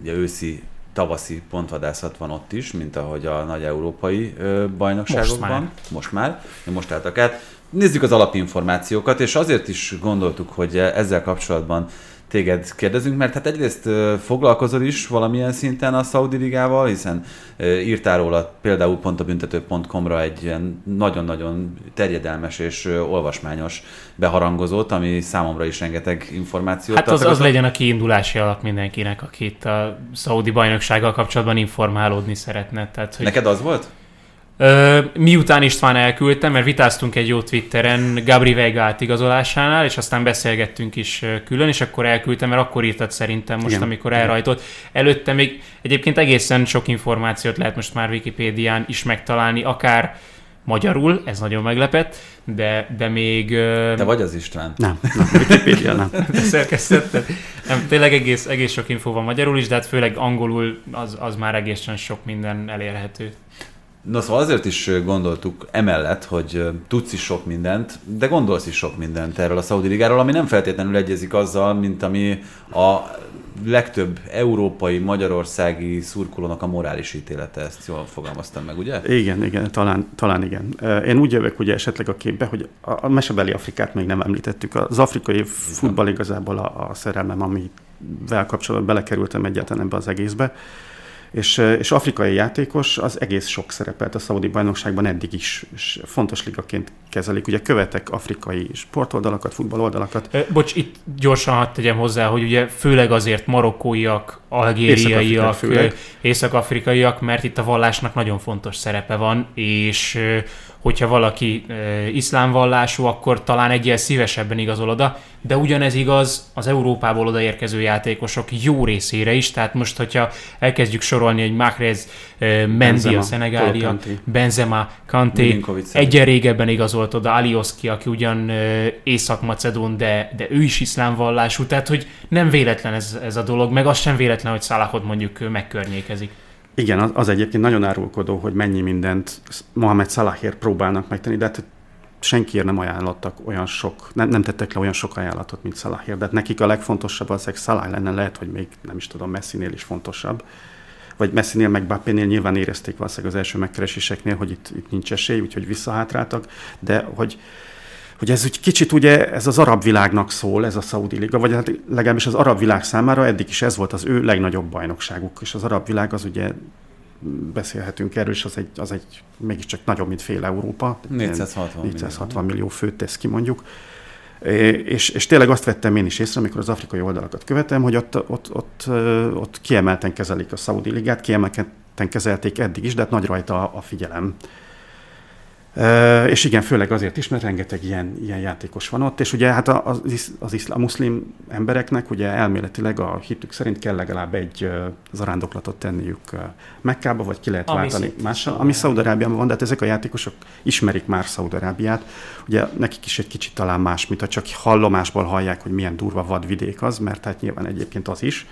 ugye őszi tavaszi pontvadászat van ott is, mint ahogy a nagy európai eh, bajnokságokban. Most már. Most már, most álltak át. Nézzük az alapinformációkat, és azért is gondoltuk, hogy ezzel kapcsolatban téged kérdezünk, mert hát egyrészt foglalkozol is valamilyen szinten a Saudi Ligával, hiszen írtál róla például pont a büntető.com-ra egy ilyen nagyon-nagyon terjedelmes és olvasmányos beharangozót, ami számomra is rengeteg információt Hát az, az legyen a kiindulási alap mindenkinek, aki itt a Saudi bajnoksággal kapcsolatban informálódni szeretne. Tehát, hogy... Neked az volt? Miután István elküldtem, mert vitáztunk egy jó Twitteren Gabri Vega átigazolásánál, és aztán beszélgettünk is külön, és akkor elküldtem, mert akkor írtad szerintem most, Igen. amikor elrajtott. Előtte még egyébként egészen sok információt lehet most már Wikipédián is megtalálni, akár magyarul, ez nagyon meglepett, de, de még... Te vagy az István? Nem, nem Wikipédia nem. Szerkesztetted. Nem, tényleg egész, egész sok infó van magyarul is, de hát főleg angolul az, az már egészen sok minden elérhető. Na szóval azért is gondoltuk emellett, hogy tudsz is sok mindent, de gondolsz is sok mindent erről a Saudi Ligáról, ami nem feltétlenül egyezik azzal, mint ami a legtöbb európai, magyarországi szurkolónak a morális ítélete, ezt jól fogalmaztam meg, ugye? Igen, igen, talán, talán igen. Én úgy jövök ugye esetleg a képbe, hogy a mesebeli Afrikát még nem említettük. Az afrikai futball igazából a, a szerelmem, amivel kapcsolatban belekerültem egyáltalán ebbe az egészbe és, és afrikai játékos az egész sok szerepelt a szaudi bajnokságban eddig is, és fontos ligaként kezelik. Ugye követek afrikai sportoldalakat, futballoldalakat. Bocs, itt gyorsan hadd tegyem hozzá, hogy ugye főleg azért marokkóiak, algériaiak, észak-afrikaiak, mert itt a vallásnak nagyon fontos szerepe van, és hogyha valaki e, iszlámvallású, akkor talán egyel szívesebben igazol oda, de ugyanez igaz az Európából odaérkező játékosok jó részére is, tehát most, hogyha elkezdjük sorolni, hogy Mahrez, e, Mendy, a Szenegália, Benzema, Kanté, egyen régebben igazolt oda Alioski, aki ugyan Észak-Macedón, de, de ő is iszlámvallású, tehát hogy nem véletlen ez, ez a dolog, meg az sem véletlen, hogy Szalahot mondjuk megkörnyékezik. Igen, az, az egyébként nagyon árulkodó, hogy mennyi mindent Mohamed Salahért próbálnak megtenni, de hát senkiért nem ajánlottak olyan sok, nem, nem tettek le olyan sok ajánlatot, mint Salahért, de hát nekik a legfontosabb az, hogy Salah lenne, lehet, hogy még nem is tudom, Messinél is fontosabb, vagy Messinél meg Bappénél nyilván érezték valószínűleg az első megkereséseknél, hogy itt, itt nincs esély, úgyhogy visszahátráltak, de hogy hogy ez úgy kicsit ugye ez az arab világnak szól, ez a Saudi Liga, vagy hát legalábbis az arab világ számára eddig is ez volt az ő legnagyobb bajnokságuk, és az arab világ az ugye beszélhetünk erről, és az egy, az egy mégiscsak nagyobb, mint fél Európa. 460, 460 millió. millió főt tesz ki mondjuk. És, és tényleg azt vettem én is észre, amikor az afrikai oldalakat követem, hogy ott, ott, ott, ott kiemelten kezelik a Saudi Ligát, kiemelten kezelték eddig is, de hát nagy rajta a, a és igen, főleg azért is, mert rengeteg ilyen, ilyen játékos van ott, és ugye hát az, az iszlám, muszlim embereknek ugye elméletileg a hitük szerint kell legalább egy zarándoklatot tenniük Mekkába, vagy ki lehet váltani mással, ami Szaudarábiában van, de hát ezek a játékosok ismerik már Szaudarábiát. Ugye nekik is egy kicsit talán más, mint ha csak hallomásból hallják, hogy milyen durva vadvidék az, mert hát nyilván egyébként az is.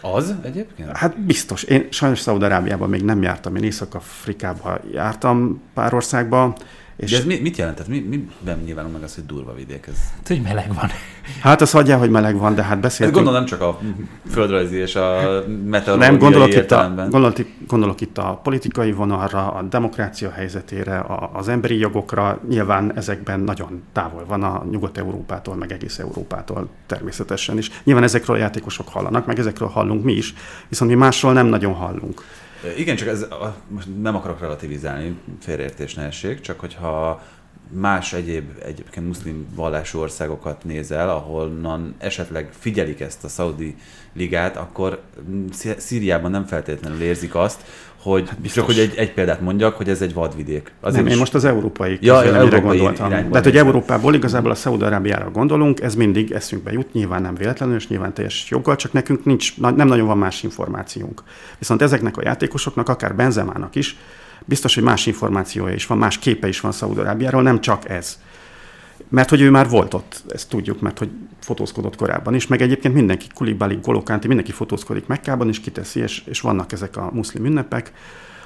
Az egyébként? Hát biztos. Én sajnos Szaudarábiában még nem jártam, én Észak-Afrikában jártam pár országba, és De ez mi, mit jelent? Tehát mi, mi nem nyilvánul meg az, hogy durva vidék? Ez... Hát, hogy meleg van. Hát az hagyja, hogy meleg van, de hát beszéltünk. Hát gondolom nem csak a földrajzi és a meteorológiai Nem, gondolok itt, a, gondolok, gondolok itt a politikai vonalra, a demokrácia helyzetére, a, az emberi jogokra. Nyilván ezekben nagyon távol van a Nyugat-Európától, meg egész Európától természetesen is. Nyilván ezekről a játékosok hallanak, meg ezekről hallunk mi is, viszont mi másról nem nagyon hallunk. Igen, csak ez, most nem akarok relativizálni, félreértés ne essék, csak hogyha más egyéb egyébként muszlim vallású országokat nézel, ahonnan esetleg figyelik ezt a szaudi ligát, akkor Szíriában nem feltétlenül érzik azt, hogy hát csak hogy egy, egy példát mondjak, hogy ez egy vadvidék. Azért nem, is... én most az európai ja, európai gondoltam. Tehát, hogy Európából igazából a Szaúd-Arábiára gondolunk, ez mindig eszünkbe jut, nyilván nem véletlenül, és nyilván teljes joggal, csak nekünk nincs, nem nagyon van más információnk. Viszont ezeknek a játékosoknak, akár Benzemának is, biztos, hogy más információja is van, más képe is van Szaúd-Arábiáról, nem csak ez. Mert hogy ő már volt ott, ezt tudjuk, mert hogy fotózkodott korábban is, meg egyébként mindenki, Kulibali, Golokánti, mindenki fotózkodik Mekkában, és kiteszi, és, és vannak ezek a muszlim ünnepek,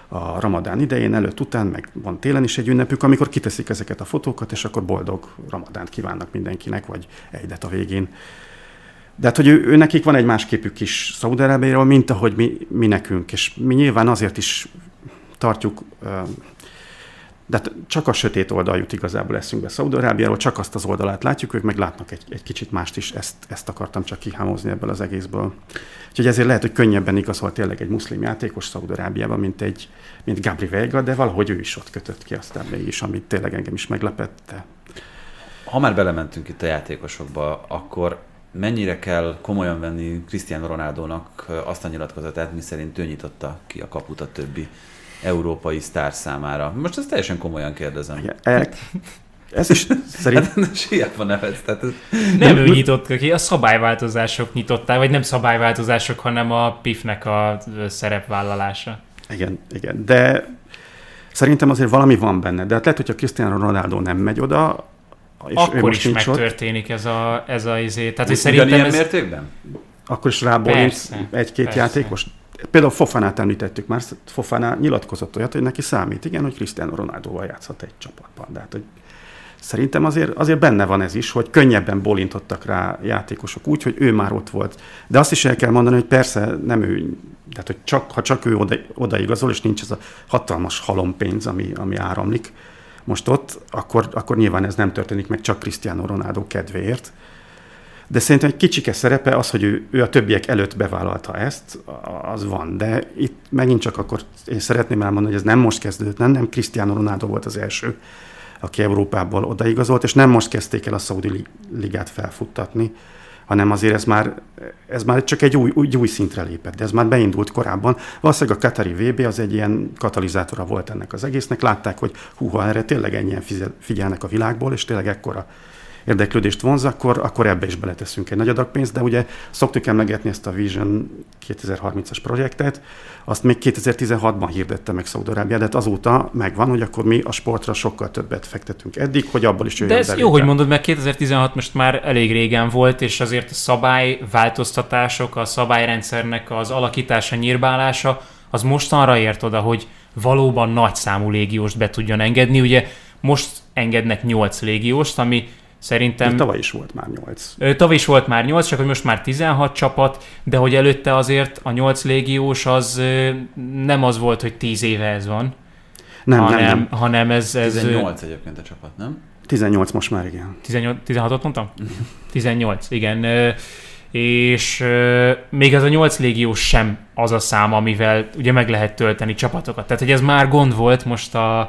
a ramadán idején, előtt, után, meg van télen is egy ünnepük, amikor kiteszik ezeket a fotókat, és akkor boldog ramadánt kívánnak mindenkinek, vagy egyet a végén. De hát, hogy ő, ő nekik van egy más képük is Szaudarábiáról, mint ahogy mi, mi nekünk, és mi nyilván azért is tartjuk de hát csak a sötét oldal jut igazából eszünkbe Szaudarábiáról, csak azt az oldalát látjuk, ők meg látnak egy, egy kicsit mást is, ezt, ezt akartam csak kihámozni ebből az egészből. Úgyhogy ezért lehet, hogy könnyebben igazol tényleg egy muszlim játékos Szaudarábiában, mint egy mint Gabri Vega, de valahogy ő is ott kötött ki aztán mégis, amit tényleg engem is meglepette. Ha már belementünk itt a játékosokba, akkor mennyire kell komolyan venni Cristiano Ronaldo-nak azt a nyilatkozatát, miszerint ő nyitotta ki a kaput a többi európai sztár számára? Most ezt teljesen komolyan kérdezem. Igen, e, ez is szerint... Hát, Siátva nevetsz. Tehát ez... Nem ő nyitott ki, a szabályváltozások nyitották, vagy nem szabályváltozások, hanem a PIF-nek a szerepvállalása. Igen, igen, de szerintem azért valami van benne. De hát lehet, hogyha Cristiano Ronaldo nem megy oda, és akkor most is megtörténik ott, ez a, ez a izé. Tehát, hogy szerintem ez... mértékben? Akkor is rábólint egy-két persze. játékos. Például Fofanát említettük már, Fofana nyilatkozott olyat, hogy neki számít, igen, hogy Cristiano Ronaldo-val játszhat egy csapatban. De hát, hogy szerintem azért, azért benne van ez is, hogy könnyebben bolintottak rá játékosok úgy, hogy ő már ott volt. De azt is el kell mondani, hogy persze nem ő, tehát hogy csak, ha csak ő oda, odaigazol, és nincs ez a hatalmas halompénz, ami, ami áramlik most ott, akkor, akkor nyilván ez nem történik meg csak Cristiano Ronaldo kedvéért de szerintem egy kicsike szerepe az, hogy ő, ő a többiek előtt bevállalta ezt, az van. De itt megint csak akkor én szeretném elmondani, hogy ez nem most kezdődött, nem, nem Cristiano Ronaldo volt az első, aki Európából odaigazolt, és nem most kezdték el a Saudi ligát felfuttatni, hanem azért ez már, ez már csak egy új, új, új szintre lépett, de ez már beindult korábban. Valószínűleg a Katari VB az egy ilyen katalizátora volt ennek az egésznek. Látták, hogy húha, erre tényleg ennyien figyelnek a világból, és tényleg ekkora érdeklődést vonz, akkor, akkor ebbe is beleteszünk egy nagy adag pénzt, de ugye szoktuk emlegetni ezt a Vision 2030-as projektet, azt még 2016-ban hirdette meg Szaudarábia, de hát azóta megvan, hogy akkor mi a sportra sokkal többet fektetünk eddig, hogy abból is jöjjön De ez jó, hogy mondod, mert 2016 most már elég régen volt, és azért a szabályváltoztatások, a szabályrendszernek az alakítása, nyírbálása, az mostanra ért oda, hogy valóban nagy számú légióst be tudjon engedni. Ugye most engednek 8 légióst, ami Szerintem... De tavaly is volt már 8. Tavaly is volt már 8, csak hogy most már 16 csapat, de hogy előtte azért a 8 légiós az nem az volt, hogy 10 éve ez van. Nem, hanem, nem, nem. hanem ez, ez... 18 egyébként a csapat, nem? 18 most már, igen. 18, 16-ot mondtam? 18, igen. És még ez a 8 légiós sem az a szám, amivel ugye meg lehet tölteni csapatokat. Tehát, hogy ez már gond volt most a,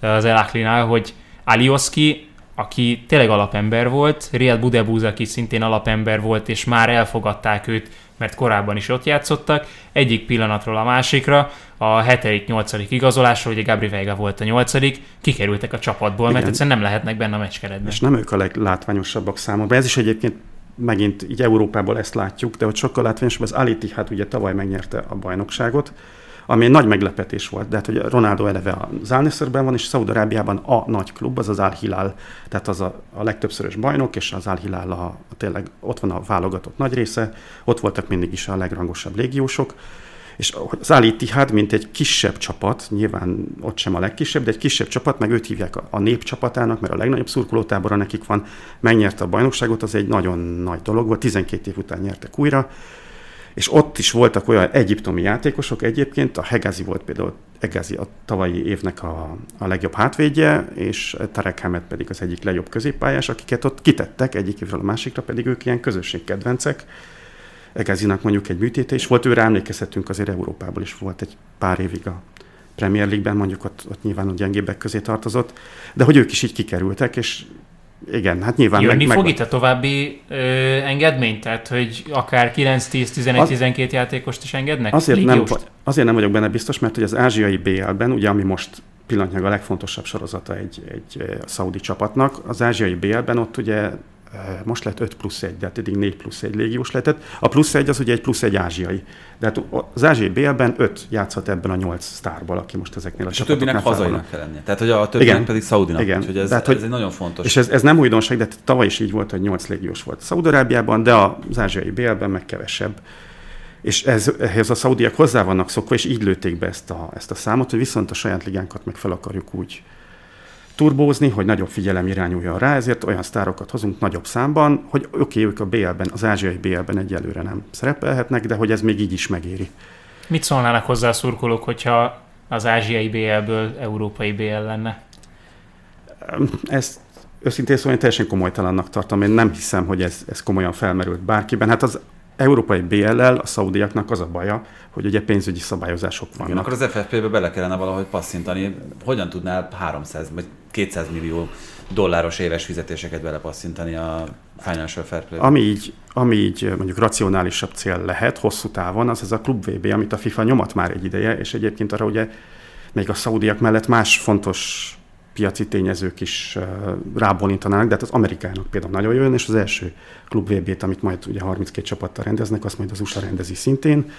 az El hogy Alioski aki tényleg alapember volt, Riad Budebuz, aki szintén alapember volt, és már elfogadták őt, mert korábban is ott játszottak, egyik pillanatról a másikra, a 7.-8. igazolásról, ugye Gabri Veiga volt a 8 kikerültek a csapatból, Igen. mert egyszerűen nem lehetnek benne a meccskeretben. És nem ők a leglátványosabbak számomra. Ez is egyébként megint így Európából ezt látjuk, de hogy sokkal látványosabb, az Aliti, hát ugye tavaly megnyerte a bajnokságot, ami egy nagy meglepetés volt. De hát ugye Ronaldo eleve az al van, és Szaudarábiában a nagy klub, az az Al Hilal, tehát az a, a legtöbbszörös bajnok, és az Al Hilal a, a, tényleg ott van a válogatott nagy része, ott voltak mindig is a legrangosabb légiósok, és az Ali Tihad, mint egy kisebb csapat, nyilván ott sem a legkisebb, de egy kisebb csapat, meg őt hívják a, a nép csapatának, mert a legnagyobb szurkolótábora nekik van, megnyerte a bajnokságot, az egy nagyon nagy dolog volt, 12 év után nyertek újra, és ott is voltak olyan egyiptomi játékosok egyébként, a Hegazi volt például, Hegazi a tavalyi évnek a, a legjobb hátvédje, és Tarek Hamed pedig az egyik legjobb középpályás, akiket ott kitettek egyik évről a másikra, pedig ők ilyen közösségkedvencek. Egazinak mondjuk egy műtéte is volt, őre emlékezhetünk azért Európából is volt egy pár évig a Premier League-ben, mondjuk ott, ott nyilván a gyengébbek közé tartozott, de hogy ők is így kikerültek, és igen, hát nyilván Jönni meg, fog meg... itt a további ö, engedmény? Tehát, hogy akár 9, 10, 11, az, 12 játékost is engednek? Azért nem, azért nem vagyok benne biztos, mert hogy az ázsiai BL-ben, ugye ami most pillanatnyilag a legfontosabb sorozata egy, egy szaudi csapatnak, az ázsiai BL-ben ott ugye most lett 5 plusz 1, de hát eddig 4 plusz 1 légiós lehetett. A plusz 1 az ugye egy plusz egy ázsiai. De hát az ázsiai BL-ben 5 játszhat ebben a 8 sztárból, aki most ezeknél a És a többinek hazainak kell lennie. Tehát, hogy a többinek igen, pedig szaudinak. Igen. Úgyhogy ez, hát, hogy, ez egy nagyon fontos. És ez, ez nem újdonság, de tavaly is így volt, hogy 8 légiós volt Szaudarábiában, de az ázsiai BL-ben meg kevesebb. És ez, ehhez a szaudiak hozzá vannak szokva, és így lőtték be ezt a, ezt a számot, hogy viszont a saját ligánkat meg fel akarjuk úgy turbózni, hogy nagyobb figyelem irányuljon rá, ezért olyan sztárokat hozunk nagyobb számban, hogy oké, okay, ők a BL-ben, az ázsiai BL-ben egyelőre nem szerepelhetnek, de hogy ez még így is megéri. Mit szólnának hozzá a szurkolók, hogyha az ázsiai BL-ből európai BL lenne? Ezt őszintén szóval én teljesen komolytalannak tartom. Én nem hiszem, hogy ez, ez komolyan felmerült bárkiben. Hát az európai BL-lel a szaudiaknak az a baja, hogy ugye pénzügyi szabályozások vannak. Igen, akkor az FFP-be bele kellene valahogy passzintani. Hogyan tudnál 300 vagy 200 millió dolláros éves fizetéseket belepasszintani a Financial Fair play ami így, ami így mondjuk racionálisabb cél lehet hosszú távon, az ez a Klub VB, amit a FIFA nyomat már egy ideje, és egyébként arra ugye még a szaudiak mellett más fontos piaci tényezők is rábólintanának, de hát az amerikának például nagyon jön, és az első klub VB-t, amit majd ugye 32 csapattal rendeznek, azt majd az USA rendezi szintén.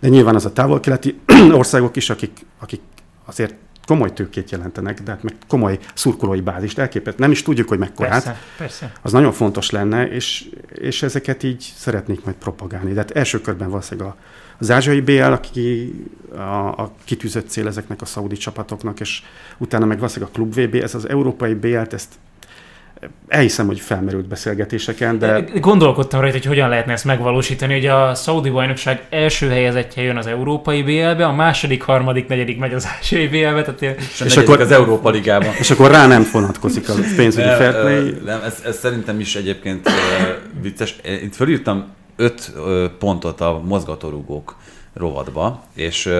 De nyilván az a távol-keleti országok is, akik, akik azért komoly tőkét jelentenek, de hát meg komoly szurkolói bázist elképet. Nem is tudjuk, hogy mekkorát. Persze, persze. Az nagyon fontos lenne, és, és ezeket így szeretnék majd propagálni. De hát első körben valószínűleg a, az ázsiai BL, aki a, a kitűzött cél ezeknek a szaudi csapatoknak, és utána meg valószínűleg a Klub VB, ez az európai BL-t, ezt elhiszem, hogy felmerült beszélgetéseken, de... Gondolkodtam rajta, hogy hogyan lehetne ezt megvalósítani, hogy a Saudi bajnokság első helyezettje jön az európai BL-be, a második, harmadik, negyedik megy az ázsiai BL-be, tehát és, és akkor az Európa Ligában. És akkor rá nem vonatkozik a pénzügyi fair play. Nem, ez, ez, szerintem is egyébként vicces. Itt felírtam öt pontot a mozgatórugók rovatba, és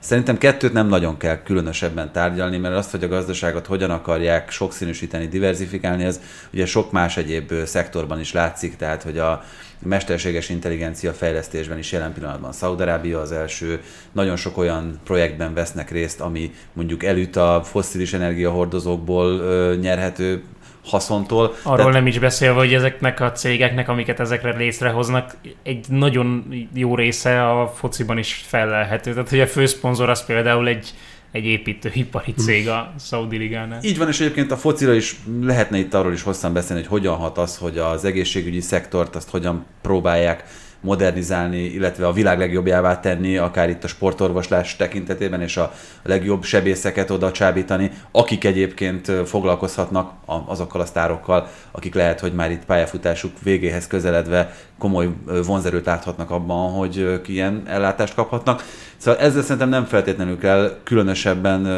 Szerintem kettőt nem nagyon kell különösebben tárgyalni, mert azt, hogy a gazdaságot hogyan akarják sokszínűsíteni, diversifikálni, ez ugye sok más egyéb szektorban is látszik, tehát hogy a mesterséges intelligencia fejlesztésben is jelen pillanatban Szaudarábia az első, nagyon sok olyan projektben vesznek részt, ami mondjuk elüt a fosszilis energiahordozókból nyerhető haszontól. Arról Tehát... nem is beszélve, hogy ezeknek a cégeknek, amiket ezekre létrehoznak, egy nagyon jó része a fociban is felelhető. Tehát, hogy a főszponzor az például egy egy építőipari cég a Saudi Ligánál. Így van, és egyébként a focira is lehetne itt arról is hosszan beszélni, hogy hogyan hat az, hogy az egészségügyi szektort azt hogyan próbálják modernizálni, illetve a világ legjobbjává tenni, akár itt a sportorvoslás tekintetében, és a legjobb sebészeket oda csábítani, akik egyébként foglalkozhatnak azokkal a sztárokkal, akik lehet, hogy már itt pályafutásuk végéhez közeledve komoly vonzerőt láthatnak abban, hogy ilyen ellátást kaphatnak. Szóval ezzel szerintem nem feltétlenül kell különösebben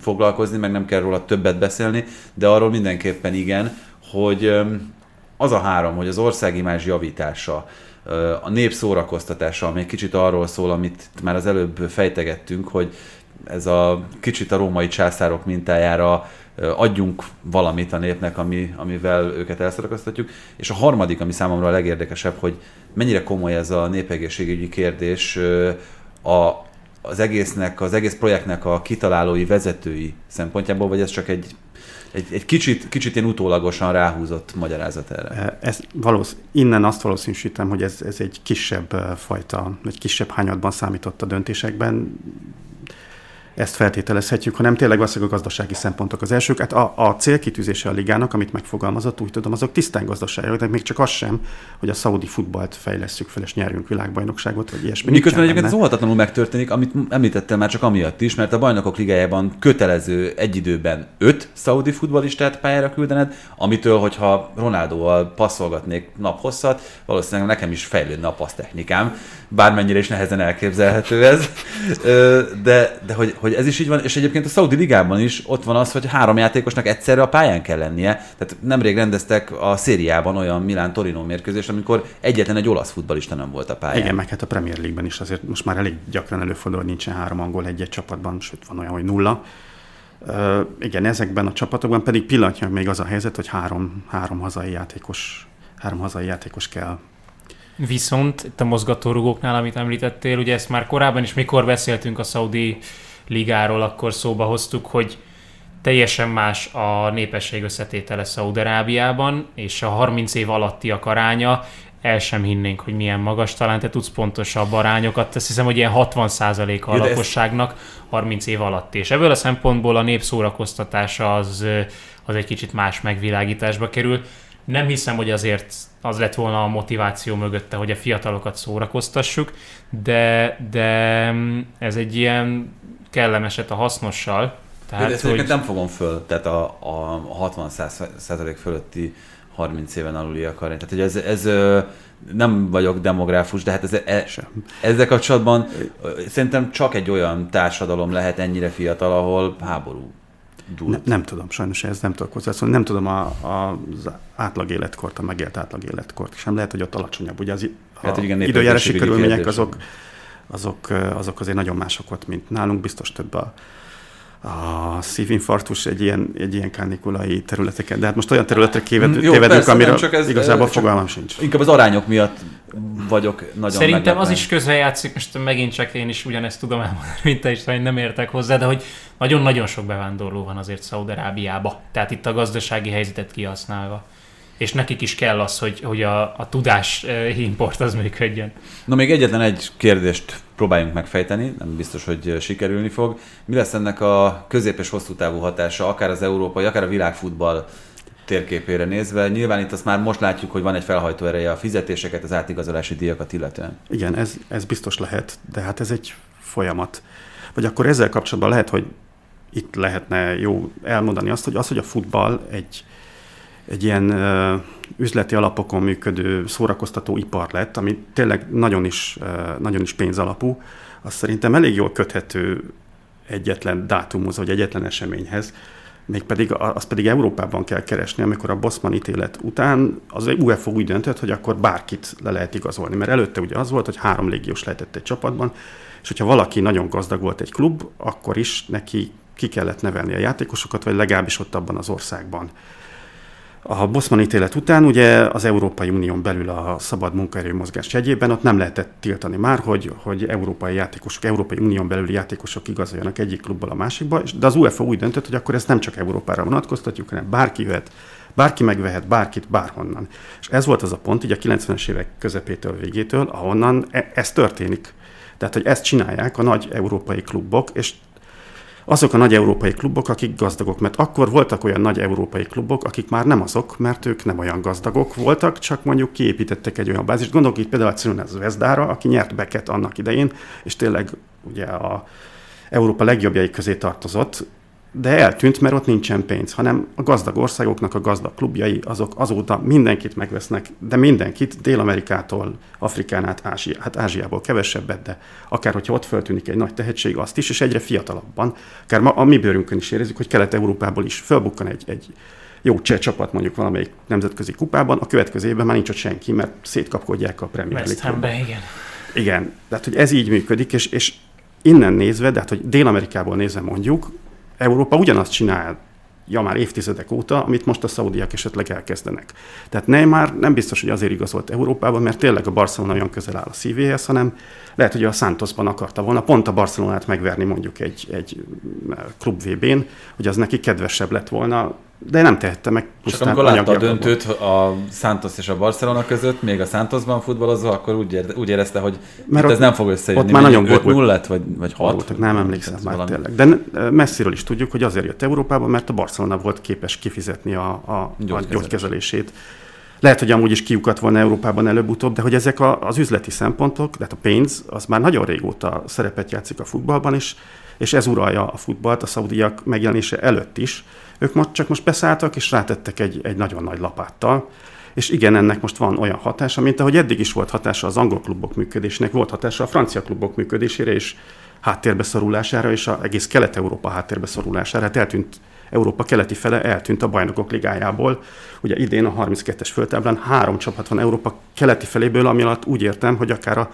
foglalkozni, meg nem kell róla többet beszélni, de arról mindenképpen igen, hogy az a három, hogy az országimázs javítása, a nép szórakoztatása, ami egy kicsit arról szól, amit már az előbb fejtegettünk, hogy ez a kicsit a római császárok mintájára adjunk valamit a népnek, ami, amivel őket elszorakoztatjuk. És a harmadik, ami számomra a legérdekesebb, hogy mennyire komoly ez a népegészségügyi kérdés a, az egésznek, az egész projektnek a kitalálói, vezetői szempontjából, vagy ez csak egy egy, egy kicsit, kicsit ilyen utólagosan ráhúzott magyarázat erre. Ez valósz, innen azt valószínűsítem, hogy ez, ez egy kisebb fajta, egy kisebb hányadban számított a döntésekben ezt feltételezhetjük, hanem tényleg valószínűleg a gazdasági szempontok az elsők. Hát a, a célkitűzése a ligának, amit megfogalmazott, úgy tudom, azok tisztán gazdasági, de még csak az sem, hogy a szaudi futballt fejlesztjük fel, és nyerjünk világbajnokságot, vagy ilyesmi. Miközben egyébként ez óhatatlanul megtörténik, amit említettem már csak amiatt is, mert a bajnokok ligájában kötelező egy időben öt szaudi futballistát pályára küldened, amitől, hogyha Ronaldóval passzolgatnék naphosszat, valószínűleg nekem is fejlődne a passztechnikám, bármennyire is nehezen elképzelhető ez, de, de hogy, hogy ez is így van, és egyébként a Saudi Ligában is ott van az, hogy három játékosnak egyszerre a pályán kell lennie. Tehát nemrég rendeztek a szériában olyan Milán Torino mérkőzést, amikor egyetlen egy olasz futbalista nem volt a pályán. Igen, meg hát a Premier League-ben is azért most már elég gyakran előfordul, hogy nincsen három angol egy-egy csapatban, sőt van olyan, hogy nulla. Uh, igen, ezekben a csapatokban pedig pillanatnyilag még az a helyzet, hogy három, három hazai játékos három hazai játékos kell Viszont itt a mozgatórugóknál, amit említettél, ugye ezt már korábban is, mikor beszéltünk a Saudi ligáról, akkor szóba hoztuk, hogy teljesen más a népesség összetétele Szaudarábiában, és a 30 év alattiak aránya, el sem hinnénk, hogy milyen magas, talán te tudsz pontosabb arányokat, azt hiszem, hogy ilyen 60% a lakosságnak 30 év alatt. És ebből a szempontból a népszórakoztatása az, az egy kicsit más megvilágításba kerül. Nem hiszem, hogy azért az lett volna a motiváció mögötte, hogy a fiatalokat szórakoztassuk, de, de ez egy ilyen kellemeset a hasznossal. Tehát, de ezt hogy... nem fogom föl, tehát a, a 60% fölötti 30 éven aluliak arány. Tehát, hogy ez, ez nem vagyok demográfus, de hát ez, e, ezzel kapcsolatban szerintem csak egy olyan társadalom lehet ennyire fiatal, ahol háború Ne, nem tudom, sajnos ez nem tudok hozzászólni. Nem tudom a, a, az átlag életkort, a megélt átlag életkort. Sem lehet, hogy ott alacsonyabb. Ugye az hát, a igen, időjárási körülmények azok, azok, azok azért nagyon mások ott, mint nálunk. Biztos több a, a szívinfarktus egy ilyen, egy ilyen kánikulai területeken. De hát most olyan területre tévedünk, amiről csak ez, igazából csak fogalmam sincs. Inkább az arányok miatt vagyok nagyon Szerintem meglepven. az is közrejátszik, most megint csak én is ugyanezt tudom elmondani, mint te is, hogy nem értek hozzá, de hogy nagyon-nagyon sok bevándorló van azért Szaudarábiába. Tehát itt a gazdasági helyzetet kihasználva és nekik is kell az, hogy, hogy a, a tudás import az működjön. Na még egyetlen egy kérdést próbáljunk megfejteni, nem biztos, hogy sikerülni fog. Mi lesz ennek a közép- és hosszú távú hatása, akár az európai, akár a világfutball térképére nézve. Nyilván itt azt már most látjuk, hogy van egy felhajtó ereje a fizetéseket, az átigazolási díjakat illetően. Igen, ez, ez biztos lehet, de hát ez egy folyamat. Vagy akkor ezzel kapcsolatban lehet, hogy itt lehetne jó elmondani azt, hogy az, hogy a futball egy, egy ilyen üzleti alapokon működő szórakoztató ipar lett, ami tényleg nagyon is, nagyon is pénzalapú, az szerintem elég jól köthető egyetlen dátumhoz, vagy egyetlen eseményhez, mégpedig azt pedig Európában kell keresni, amikor a Bosman ítélet után az UEFA úgy döntött, hogy akkor bárkit le lehet igazolni, mert előtte ugye az volt, hogy három légiós lehetett egy csapatban, és hogyha valaki nagyon gazdag volt egy klub, akkor is neki ki kellett nevelni a játékosokat, vagy legalábbis ott abban az országban a Bosman ítélet után ugye az Európai Unión belül a szabad munkaerő mozgás jegyében ott nem lehetett tiltani már, hogy, hogy európai játékosok, Európai Unión belüli játékosok igazoljanak egyik klubból a másikba, de az UEFA úgy döntött, hogy akkor ezt nem csak Európára vonatkoztatjuk, hanem bárki jöhet, bárki megvehet bárkit bárhonnan. És ez volt az a pont, így a 90-es évek közepétől, végétől, ahonnan e- ez történik. Tehát, hogy ezt csinálják a nagy európai klubok, és azok a nagy európai klubok, akik gazdagok. Mert akkor voltak olyan nagy európai klubok, akik már nem azok, mert ők nem olyan gazdagok voltak, csak mondjuk kiépítettek egy olyan bázist. Gondolok itt például a Cruna Zvezdára, aki nyert beket annak idején, és tényleg ugye a Európa legjobbjai közé tartozott, de eltűnt, mert ott nincsen pénz, hanem a gazdag országoknak a gazdag klubjai azok azóta mindenkit megvesznek, de mindenkit, Dél-Amerikától, Afrikán át, Ázsia, hát Ázsiából kevesebbet, de akár hogyha ott föltűnik egy nagy tehetség, azt is, és egyre fiatalabban, akár ma, a mi bőrünkön is érezzük, hogy Kelet-Európából is fölbukkan egy, egy jó cseh csapat mondjuk valamelyik nemzetközi kupában, a következő évben már nincs ott senki, mert szétkapkodják a Premier League. igen. Igen, tehát hogy ez így működik, és, és innen nézve, de hát hogy Dél-Amerikából nézve mondjuk, Európa ugyanazt csinál ja már évtizedek óta, amit most a szaudiak esetleg elkezdenek. Tehát nem már nem biztos, hogy azért igazolt Európában, mert tényleg a Barcelona olyan közel áll a szívéhez, hanem lehet, hogy a Santosban akarta volna pont a Barcelonát megverni mondjuk egy, egy klub VB-n, hogy az neki kedvesebb lett volna, de nem tehette meg Csak amikor látta a döntőt a Santos és a Barcelona között, még a Santosban futballozva, akkor úgy, ér, úgy érezte, hogy Mert ott, ez nem fog összejönni. Ott már nagyon 5 0 lett, vagy, vagy 6. Voltak, nem emlékszem már valami. tényleg. De messziről is tudjuk, hogy azért jött Európába, mert a Barcelona volt képes kifizetni a, a, a gyógykezelését. Lehet, hogy amúgy is kiukat volna Európában előbb-utóbb, de hogy ezek a, az üzleti szempontok, tehát a pénz, az már nagyon régóta szerepet játszik a futballban, és, és ez uralja a futballt a szaudiak megjelenése előtt is. Ők most csak most beszálltak, és rátettek egy, egy nagyon nagy lapáttal, és igen, ennek most van olyan hatása, mint ahogy eddig is volt hatása az angol klubok működésének, volt hatása a francia klubok működésére és háttérbe szorulására, és a egész Kelet-Európa háttérbe szorulására. Hát eltűnt Európa keleti fele eltűnt a bajnokok ligájából. Ugye idén a 32-es föltáblán három csapat van Európa keleti feléből, ami alatt úgy értem, hogy akár a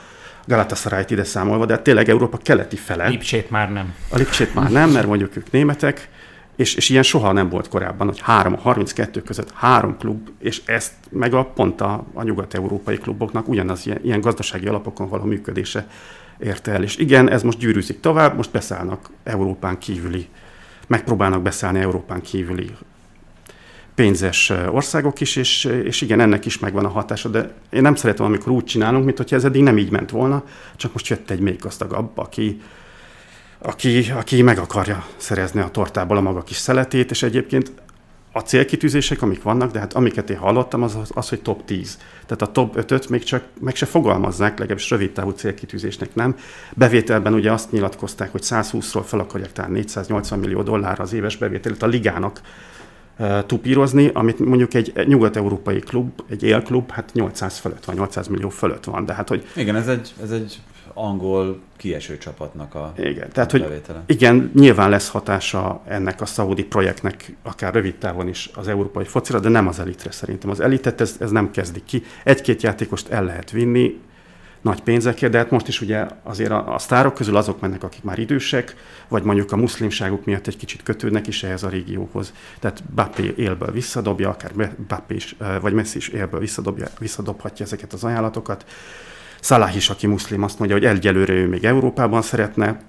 Galatasaray-t ide számolva, de hát tényleg Európa keleti fele. Lipcsét már nem. A Lipcsét már nem, mert mondjuk ők németek, és, és ilyen soha nem volt korábban, hogy három, a 32 között három klub, és ezt meg a pont a, a nyugat-európai kluboknak ugyanaz ilyen, ilyen gazdasági alapokon való működése érte el. És igen, ez most gyűrűzik tovább, most beszállnak Európán kívüli, megpróbálnak beszállni Európán kívüli pénzes országok is, és, és igen, ennek is megvan a hatása, de én nem szeretem, amikor úgy csinálunk, mint hogyha ez eddig nem így ment volna, csak most jött egy még gazdagabb, aki, aki, aki meg akarja szerezni a tortából a maga kis szeletét, és egyébként a célkitűzések, amik vannak, de hát amiket én hallottam, az, az, hogy top 10. Tehát a top 5-öt még csak meg se fogalmazzák, legalábbis rövid távú célkitűzésnek nem. Bevételben ugye azt nyilatkozták, hogy 120-ról fel akarják talán 480 millió dollár az éves bevételt a ligának tupírozni, amit mondjuk egy nyugat-európai klub, egy élklub, hát 800 fölött van, 800 millió fölött van. De hát, hogy Igen, ez egy, ez egy angol kieső csapatnak a Igen, tehát hogy igen, nyilván lesz hatása ennek a szaudi projektnek, akár rövid távon is az európai focira, de nem az elitre szerintem. Az elitet ez, ez nem kezdik ki. Egy-két játékost el lehet vinni, nagy pénzekért, de hát most is ugye azért a, a sztárok közül azok mennek, akik már idősek, vagy mondjuk a muszlimságuk miatt egy kicsit kötődnek is ehhez a régióhoz. Tehát Bappé élből visszadobja, akár Bappé is, vagy Messi is élből visszadobja, visszadobhatja ezeket az ajánlatokat. Salah is, aki muszlim, azt mondja, hogy egyelőre ő még Európában szeretne.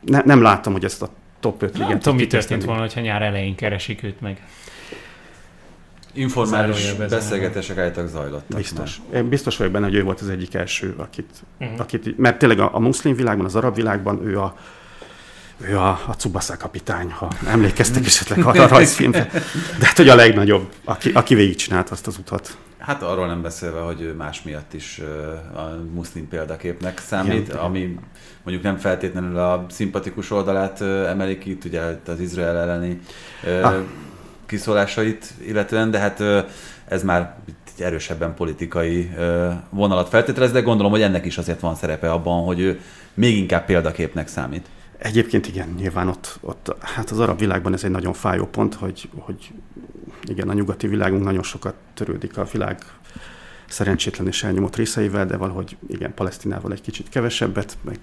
Ne, nem látom, hogy ezt a top 5 ligát... Nem tudom, mi történt volna, ha nyár elején keresik őt meg. Informális beszélgetések állítólag zajlottak. Biztos. Már. Én biztos vagyok benne, hogy ő volt az egyik első, akit, uh-huh. akit mert tényleg a, a muszlim világban, az arab világban ő a, ő a, a Tsubasa kapitány, ha emlékeztek esetleg arra a rajzfilmre. De hát, hogy a legnagyobb, aki, aki végigcsinált azt az utat. Hát arról nem beszélve, hogy ő más miatt is a muszlim példaképnek számít, Igen, ami mondjuk nem feltétlenül a szimpatikus oldalát emeli ki, itt ugye az Izrael elleni ah. Kiszólásait illetően, de hát ez már erősebben politikai vonalat feltételez, de gondolom, hogy ennek is azért van szerepe abban, hogy ő még inkább példaképnek számít. Egyébként igen, nyilván ott, ott, hát az arab világban ez egy nagyon fájó pont, hogy, hogy igen, a nyugati világunk nagyon sokat törődik a világ szerencsétlen és elnyomott részeivel, de valahogy igen, Palesztinával egy kicsit kevesebbet, meg,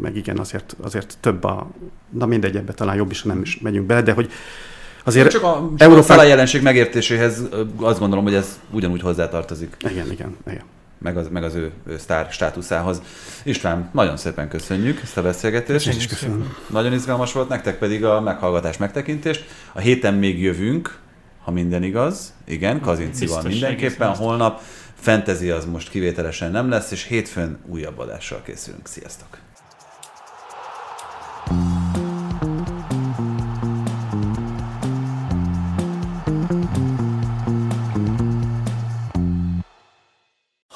meg igen, azért, azért több a, na mindegy, ebbe talán jobb is, ha nem is megyünk bele, de hogy azért Csak a, Európa... a jelenség megértéséhez azt gondolom, hogy ez ugyanúgy hozzátartozik. Igen, igen, igen meg az, meg az ő, ő sztár státuszához. István, nagyon szépen köszönjük ezt a beszélgetést. Én is köszönöm. Nagyon izgalmas volt, nektek pedig a meghallgatás megtekintést. A héten még jövünk, ha minden igaz. Igen, Kazincival mindenképpen. Holnap Fantasy az most kivételesen nem lesz, és hétfőn újabb adással készülünk. Sziasztok!